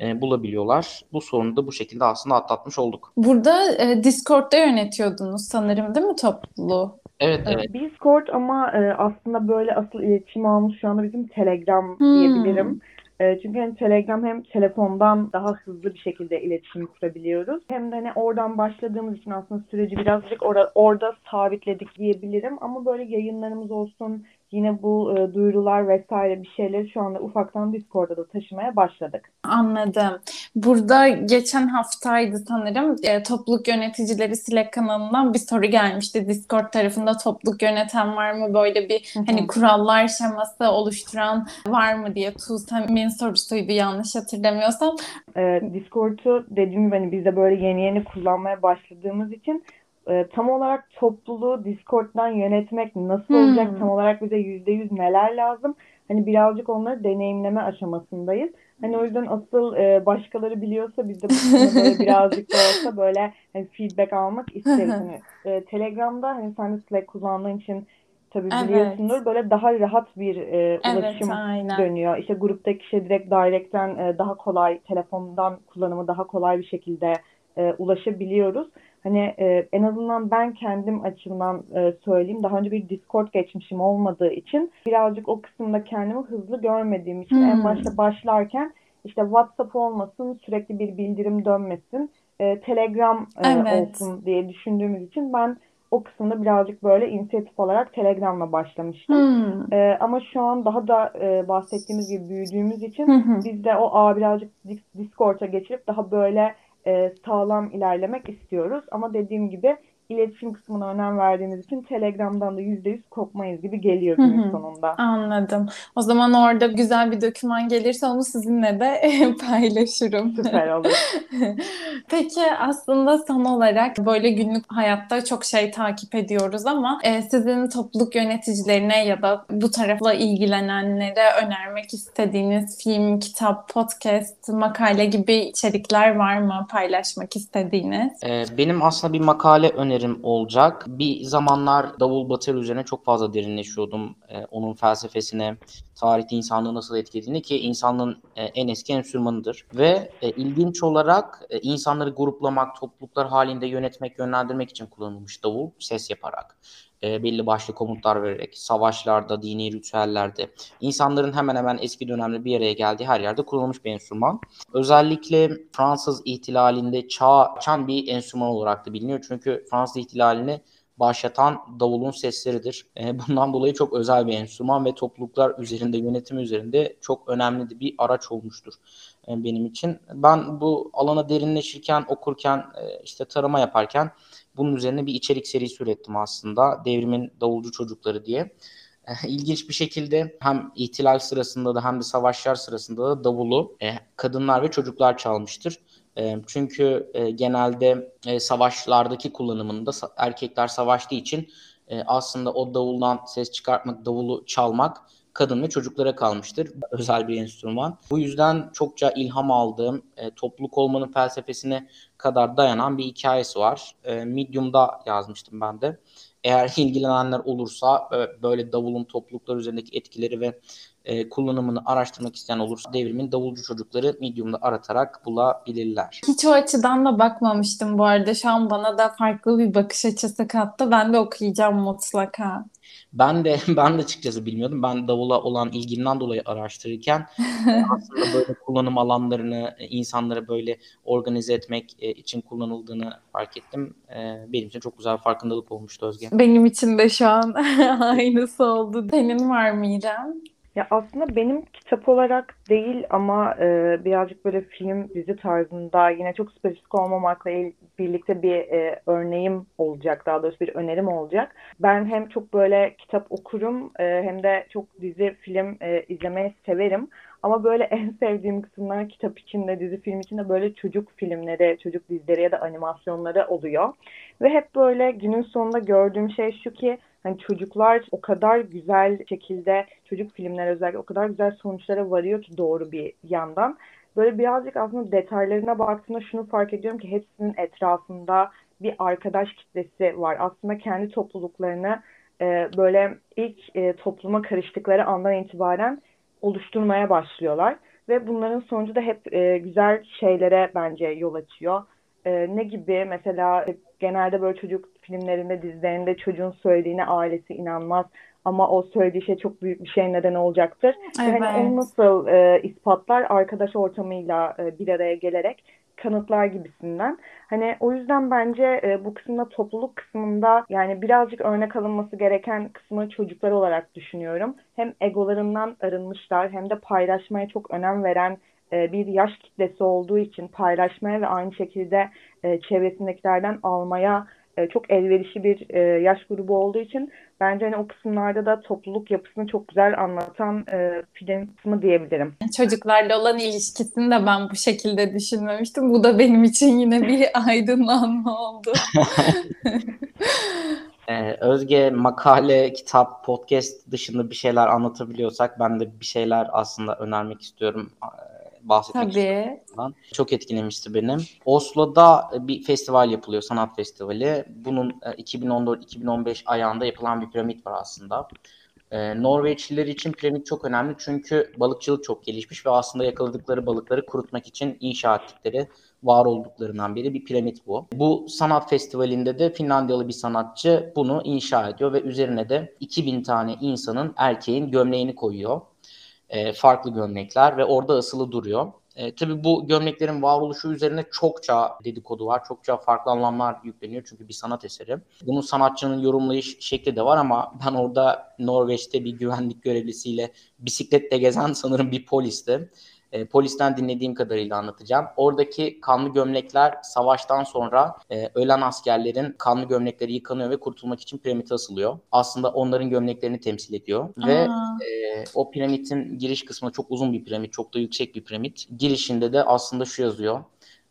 e, bulabiliyorlar. Bu sorunu da bu şekilde aslında atlatmış olduk. Burada e, Discord'da yönetiyordunuz sanırım değil mi topluluğu? Evet, evet. Discord ama e, aslında böyle asıl iletişim almış şu anda bizim Telegram hmm. diyebilirim. E, çünkü hani Telegram hem telefondan daha hızlı bir şekilde iletişim kurabiliyoruz. Hem de hani oradan başladığımız için aslında süreci birazcık or- orada sabitledik diyebilirim. Ama böyle yayınlarımız olsun, yine bu e, duyurular vesaire bir şeyleri şu anda ufaktan Discord'da da taşımaya başladık. Anladım. Burada geçen haftaydı sanırım e, topluluk yöneticileri Slack kanalından bir soru gelmişti. Discord tarafında topluluk yöneten var mı? Böyle bir hani kurallar şeması oluşturan var mı diye Tuğsem'in sorusuydu yanlış hatırlamıyorsam. E, Discord'u dediğim gibi hani biz de böyle yeni yeni kullanmaya başladığımız için e, tam olarak topluluğu Discord'dan yönetmek nasıl hmm. olacak? Tam olarak bize yüzde yüz neler lazım? Hani birazcık onları deneyimleme aşamasındayız. Hani o yüzden asıl e, başkaları biliyorsa biz de böyle birazcık da olsa böyle hani feedback almak isteriz. hani, e, Telegram'da hani sen de Slack kullandığın için tabii biliyorsundur evet. böyle daha rahat bir e, ulaşım evet, dönüyor. İşte gruptaki kişi direkt direct'ten e, daha kolay telefondan kullanımı daha kolay bir şekilde e, ulaşabiliyoruz. Hani e, en azından ben kendim açımdan e, söyleyeyim. Daha önce bir Discord geçmişim olmadığı için birazcık o kısımda kendimi hızlı görmediğim için hmm. en başta başlarken işte WhatsApp olmasın, sürekli bir bildirim dönmesin, e, Telegram e, evet. olsun diye düşündüğümüz için ben o kısımda birazcık böyle inisiyatif olarak Telegram'la başlamıştım. Hmm. E, ama şu an daha da e, bahsettiğimiz gibi büyüdüğümüz için hmm. biz de o ağ birazcık Discord'a geçirip daha böyle e, sağlam ilerlemek istiyoruz. Ama dediğim gibi iletişim kısmına önem verdiğimiz için Telegram'dan da %100 kopmayız gibi geliyor günün sonunda. Anladım. O zaman orada güzel bir doküman gelirse onu sizinle de paylaşırım. Süper olur. Peki aslında son olarak böyle günlük hayatta çok şey takip ediyoruz ama e, sizin topluluk yöneticilerine ya da bu tarafla ilgilenenlere önermek istediğiniz film, kitap, podcast, makale gibi içerikler var mı paylaşmak istediğiniz? Ee, benim aslında bir makale önerim olacak. Bir zamanlar Davul Batır üzerine çok fazla derinleşiyordum. Ee, onun felsefesine, tarihte insanlığı nasıl etkilediğini ki insanlığın e, en eski enstrümanıdır. Ve e, ilginç olarak e, insanları gruplamak, topluluklar halinde yönetmek, yönlendirmek için kullanılmış davul ses yaparak e, belli başlı komutlar vererek savaşlarda, dini ritüellerde insanların hemen hemen eski dönemde bir araya geldiği her yerde kullanılmış bir enstrüman. Özellikle Fransız ihtilalinde çağ açan bir enstrüman olarak da biliniyor. Çünkü Fransız ihtilalini başlatan davulun sesleridir. E, bundan dolayı çok özel bir enstrüman ve topluluklar üzerinde, yönetim üzerinde çok önemli bir araç olmuştur e, benim için. Ben bu alana derinleşirken, okurken, e, işte tarama yaparken bunun üzerine bir içerik serisi ürettim aslında. Devrimin Davulcu Çocukları diye. İlginç bir şekilde hem ihtilal sırasında da hem de savaşlar sırasında da davulu kadınlar ve çocuklar çalmıştır. Çünkü genelde savaşlardaki kullanımında erkekler savaştığı için aslında o davuldan ses çıkartmak, davulu çalmak kadın ve çocuklara kalmıştır. Özel bir enstrüman. Bu yüzden çokça ilham aldığım, topluluk olmanın felsefesine kadar dayanan bir hikayesi var. Medium'da yazmıştım ben de. Eğer ilgilenenler olursa böyle davulun topluluklar üzerindeki etkileri ve e, kullanımını araştırmak isteyen olursa devrimin davulcu çocukları Medium'da aratarak bulabilirler. Hiç o açıdan da bakmamıştım bu arada. Şu an bana da farklı bir bakış açısı kattı. Ben de okuyacağım mutlaka. Ben de ben de açıkçası bilmiyordum. Ben davula olan ilgimden dolayı araştırırken aslında böyle kullanım alanlarını insanlara böyle organize etmek için kullanıldığını fark ettim. Benim için çok güzel farkındalık olmuştu Özge. Benim için de şu an aynısı oldu. Senin var mı İrem? Ya aslında benim kitap olarak değil ama e, birazcık böyle film, dizi tarzında yine çok spesifik olmamakla birlikte bir e, örneğim olacak. Daha doğrusu bir önerim olacak. Ben hem çok böyle kitap okurum e, hem de çok dizi, film e, izlemeyi severim. Ama böyle en sevdiğim kısımlar kitap içinde, dizi film içinde böyle çocuk filmleri, çocuk dizileri ya da animasyonları oluyor. Ve hep böyle günün sonunda gördüğüm şey şu ki hani çocuklar o kadar güzel şekilde çocuk filmler özellikle o kadar güzel sonuçlara varıyor ki doğru bir yandan. Böyle birazcık aslında detaylarına baktığımda şunu fark ediyorum ki hepsinin etrafında bir arkadaş kitlesi var. Aslında kendi topluluklarını e, böyle ilk e, topluma karıştıkları andan itibaren oluşturmaya başlıyorlar. Ve bunların sonucu da hep e, güzel şeylere bence yol açıyor. E, ne gibi mesela genelde böyle çocuk filmlerinde, dizilerinde çocuğun söylediğine ailesi inanmaz ama o söylediği şey çok büyük bir şey neden olacaktır. Evet. Yani onu nasıl e, ispatlar arkadaş ortamıyla e, bir araya gelerek kanıtlar gibisinden. Hani o yüzden bence e, bu kısımda topluluk kısmında yani birazcık örnek alınması gereken kısmı çocuklar olarak düşünüyorum. Hem egolarından arınmışlar hem de paylaşmaya çok önem veren e, bir yaş kitlesi olduğu için paylaşmaya ve aynı şekilde e, çevresindekilerden almaya e, çok elverişli bir e, yaş grubu olduğu için bence hani o kısımlarda da topluluk yapısını çok güzel anlatan e, film kısmı diyebilirim. Çocuklarla olan ilişkisini de ben bu şekilde düşünmemiştim. Bu da benim için yine bir aydınlanma oldu. Ee, Özge makale, kitap, podcast dışında bir şeyler anlatabiliyorsak ben de bir şeyler aslında önermek istiyorum bahsetmek Tabii. istiyorum. Çok etkilemişti benim. Oslo'da bir festival yapılıyor, sanat festivali. Bunun 2014-2015 e, ayağında yapılan bir piramit var aslında. Ee, Norveçliler için piramit çok önemli çünkü balıkçılık çok gelişmiş ve aslında yakaladıkları balıkları kurutmak için inşa ettikleri var olduklarından biri bir piramit bu. Bu sanat festivalinde de Finlandiyalı bir sanatçı bunu inşa ediyor ve üzerine de 2000 tane insanın erkeğin gömleğini koyuyor e, farklı gömlekler ve orada asılı duruyor. E, tabii bu gömleklerin varoluşu üzerine çokça dedikodu var. Çokça farklı anlamlar yükleniyor çünkü bir sanat eseri. Bunun sanatçının yorumlayış şekli de var ama ben orada Norveç'te bir güvenlik görevlisiyle bisikletle gezen sanırım bir polisti. E, polisten dinlediğim kadarıyla anlatacağım. Oradaki kanlı gömlekler savaştan sonra e, ölen askerlerin kanlı gömlekleri yıkanıyor ve kurtulmak için piramite asılıyor. Aslında onların gömleklerini temsil ediyor. Ve e, o piramitin giriş kısmı çok uzun bir piramit, çok da yüksek bir piramit. Girişinde de aslında şu yazıyor.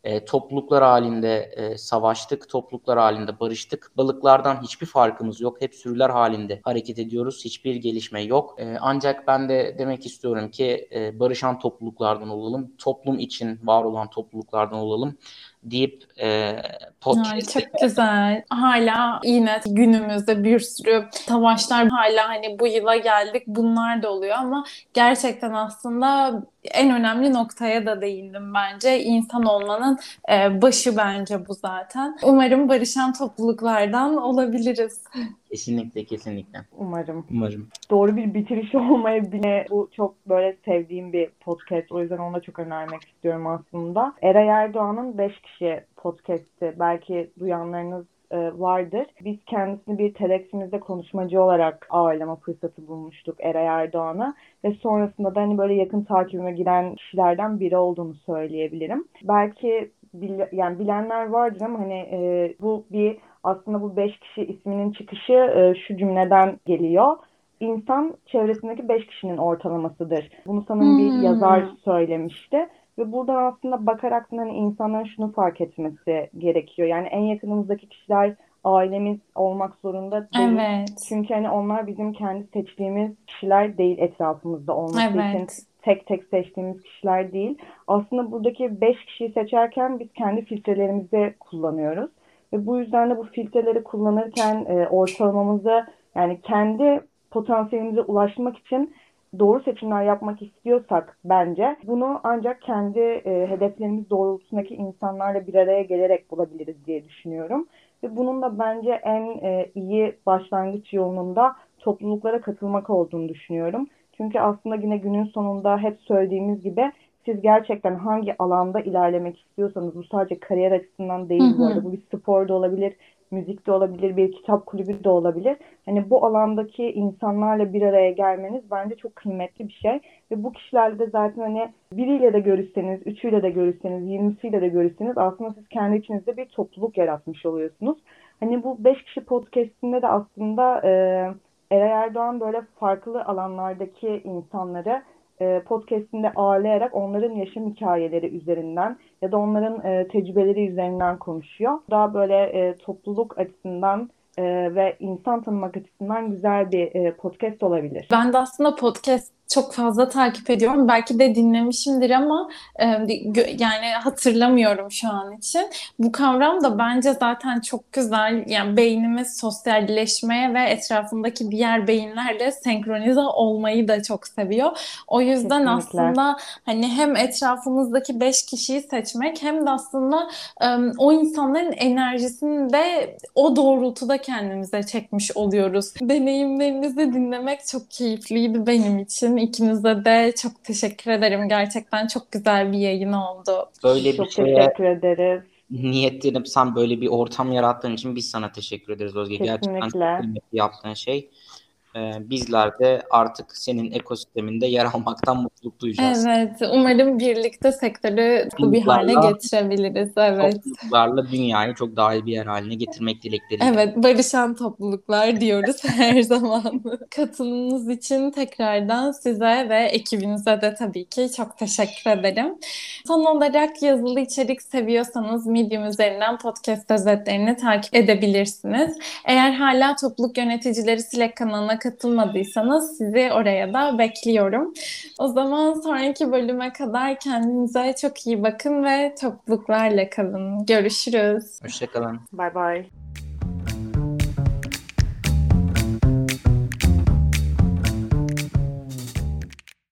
E, topluluklar halinde e, savaştık, topluluklar halinde barıştık. Balıklardan hiçbir farkımız yok. Hep sürüler halinde hareket ediyoruz. Hiçbir gelişme yok. E, ancak ben de demek istiyorum ki e, barışan topluluklardan olalım. Toplum için var olan topluluklardan olalım deyip e, podcast. çok güzel. Hala yine günümüzde bir sürü savaşlar hala hani bu yıla geldik bunlar da oluyor ama gerçekten aslında en önemli noktaya da değindim bence. İnsan olmanın e, başı bence bu zaten. Umarım barışan topluluklardan olabiliriz. Kesinlikle kesinlikle. Umarım. Umarım. Doğru bir bitiriş olmayabilir. Bu çok böyle sevdiğim bir podcast. O yüzden ona çok önermek istiyorum aslında. Eray Erdoğan'ın 5 kişi podcast'i. Belki duyanlarınız vardır. Biz kendisini bir TEDx'imizde konuşmacı olarak ağırlama fırsatı bulmuştuk Eray Erdoğan'a ve sonrasında da hani böyle yakın takibime giren kişilerden biri olduğunu söyleyebilirim. Belki bil, yani bilenler vardır ama hani e, bu bir aslında bu beş kişi isminin çıkışı e, şu cümleden geliyor. İnsan çevresindeki beş kişinin ortalamasıdır. Bunu sanırım hmm. bir yazar söylemişti. Ve buradan aslında bakarak hani insanların şunu fark etmesi gerekiyor. Yani en yakınımızdaki kişiler ailemiz olmak zorunda değil. Evet. Çünkü hani onlar bizim kendi seçtiğimiz kişiler değil etrafımızda olması evet. için tek tek seçtiğimiz kişiler değil. Aslında buradaki beş kişiyi seçerken biz kendi filtrelerimizi kullanıyoruz. Ve bu yüzden de bu filtreleri kullanırken e, ortalamamızı yani kendi potansiyelimize ulaşmak için doğru seçimler yapmak istiyorsak bence bunu ancak kendi e, hedeflerimiz doğrultusundaki insanlarla bir araya gelerek bulabiliriz diye düşünüyorum. Ve bunun da bence en e, iyi başlangıç yolunun da topluluklara katılmak olduğunu düşünüyorum. Çünkü aslında yine günün sonunda hep söylediğimiz gibi siz gerçekten hangi alanda ilerlemek istiyorsanız bu sadece kariyer açısından değil hı hı. bu arada bu bir spor da olabilir, müzik de olabilir, bir kitap kulübü de olabilir. Hani bu alandaki insanlarla bir araya gelmeniz bence çok kıymetli bir şey. Ve bu kişilerle de zaten hani biriyle de görüşseniz, üçüyle de görüşseniz, yirmisiyle de görüşseniz aslında siz kendi içinizde bir topluluk yaratmış oluyorsunuz. Hani bu beş kişi podcastinde de aslında e, Eray Erdoğan böyle farklı alanlardaki insanları e, podcastinde ağırlayarak onların yaşam hikayeleri üzerinden ya da onların e, tecrübeleri üzerinden konuşuyor. Daha böyle e, topluluk açısından e, ve insan tanımak açısından güzel bir podcast olabilir. Ben de aslında podcast çok fazla takip ediyorum. Belki de dinlemişimdir ama e, yani hatırlamıyorum şu an için. Bu kavram da bence zaten çok güzel. Yani beynimiz sosyalleşmeye ve etrafındaki diğer beyinlerle senkronize olmayı da çok seviyor. O yüzden Kesinlikle. aslında hani hem etrafımızdaki beş kişiyi seçmek hem de aslında e, o insanların enerjisini de o doğrultuda kendimize çekmiş oluyoruz. Deneyimlerinizi dinlemek çok keyifliydi benim için. İkinize de çok teşekkür ederim. Gerçekten çok güzel bir yayın oldu. Böyle çok bir şeye teşekkür ederiz. niyetlenip sen böyle bir ortam yarattığın için biz sana teşekkür ederiz Özge. Kesinlikle. Gerçekten yaptığın şey e, bizler de artık senin ekosisteminde yer almaktan mutluluk duyacağız. Evet, umarım birlikte sektörü bu bir hale getirebiliriz. Evet. Topluluklarla dünyayı çok daha iyi bir yer haline getirmek dilekleriyle. Evet, barışan topluluklar diyoruz her zaman. Katılımınız için tekrardan size ve ekibinize de tabii ki çok teşekkür ederim. Son olarak yazılı içerik seviyorsanız Medium üzerinden podcast özetlerini takip edebilirsiniz. Eğer hala topluluk yöneticileri Slack kanalına katılmadıysanız sizi oraya da bekliyorum. O zaman sonraki bölüme kadar kendinize çok iyi bakın ve topluluklarla kalın. Görüşürüz. Hoşçakalın. Bye bye.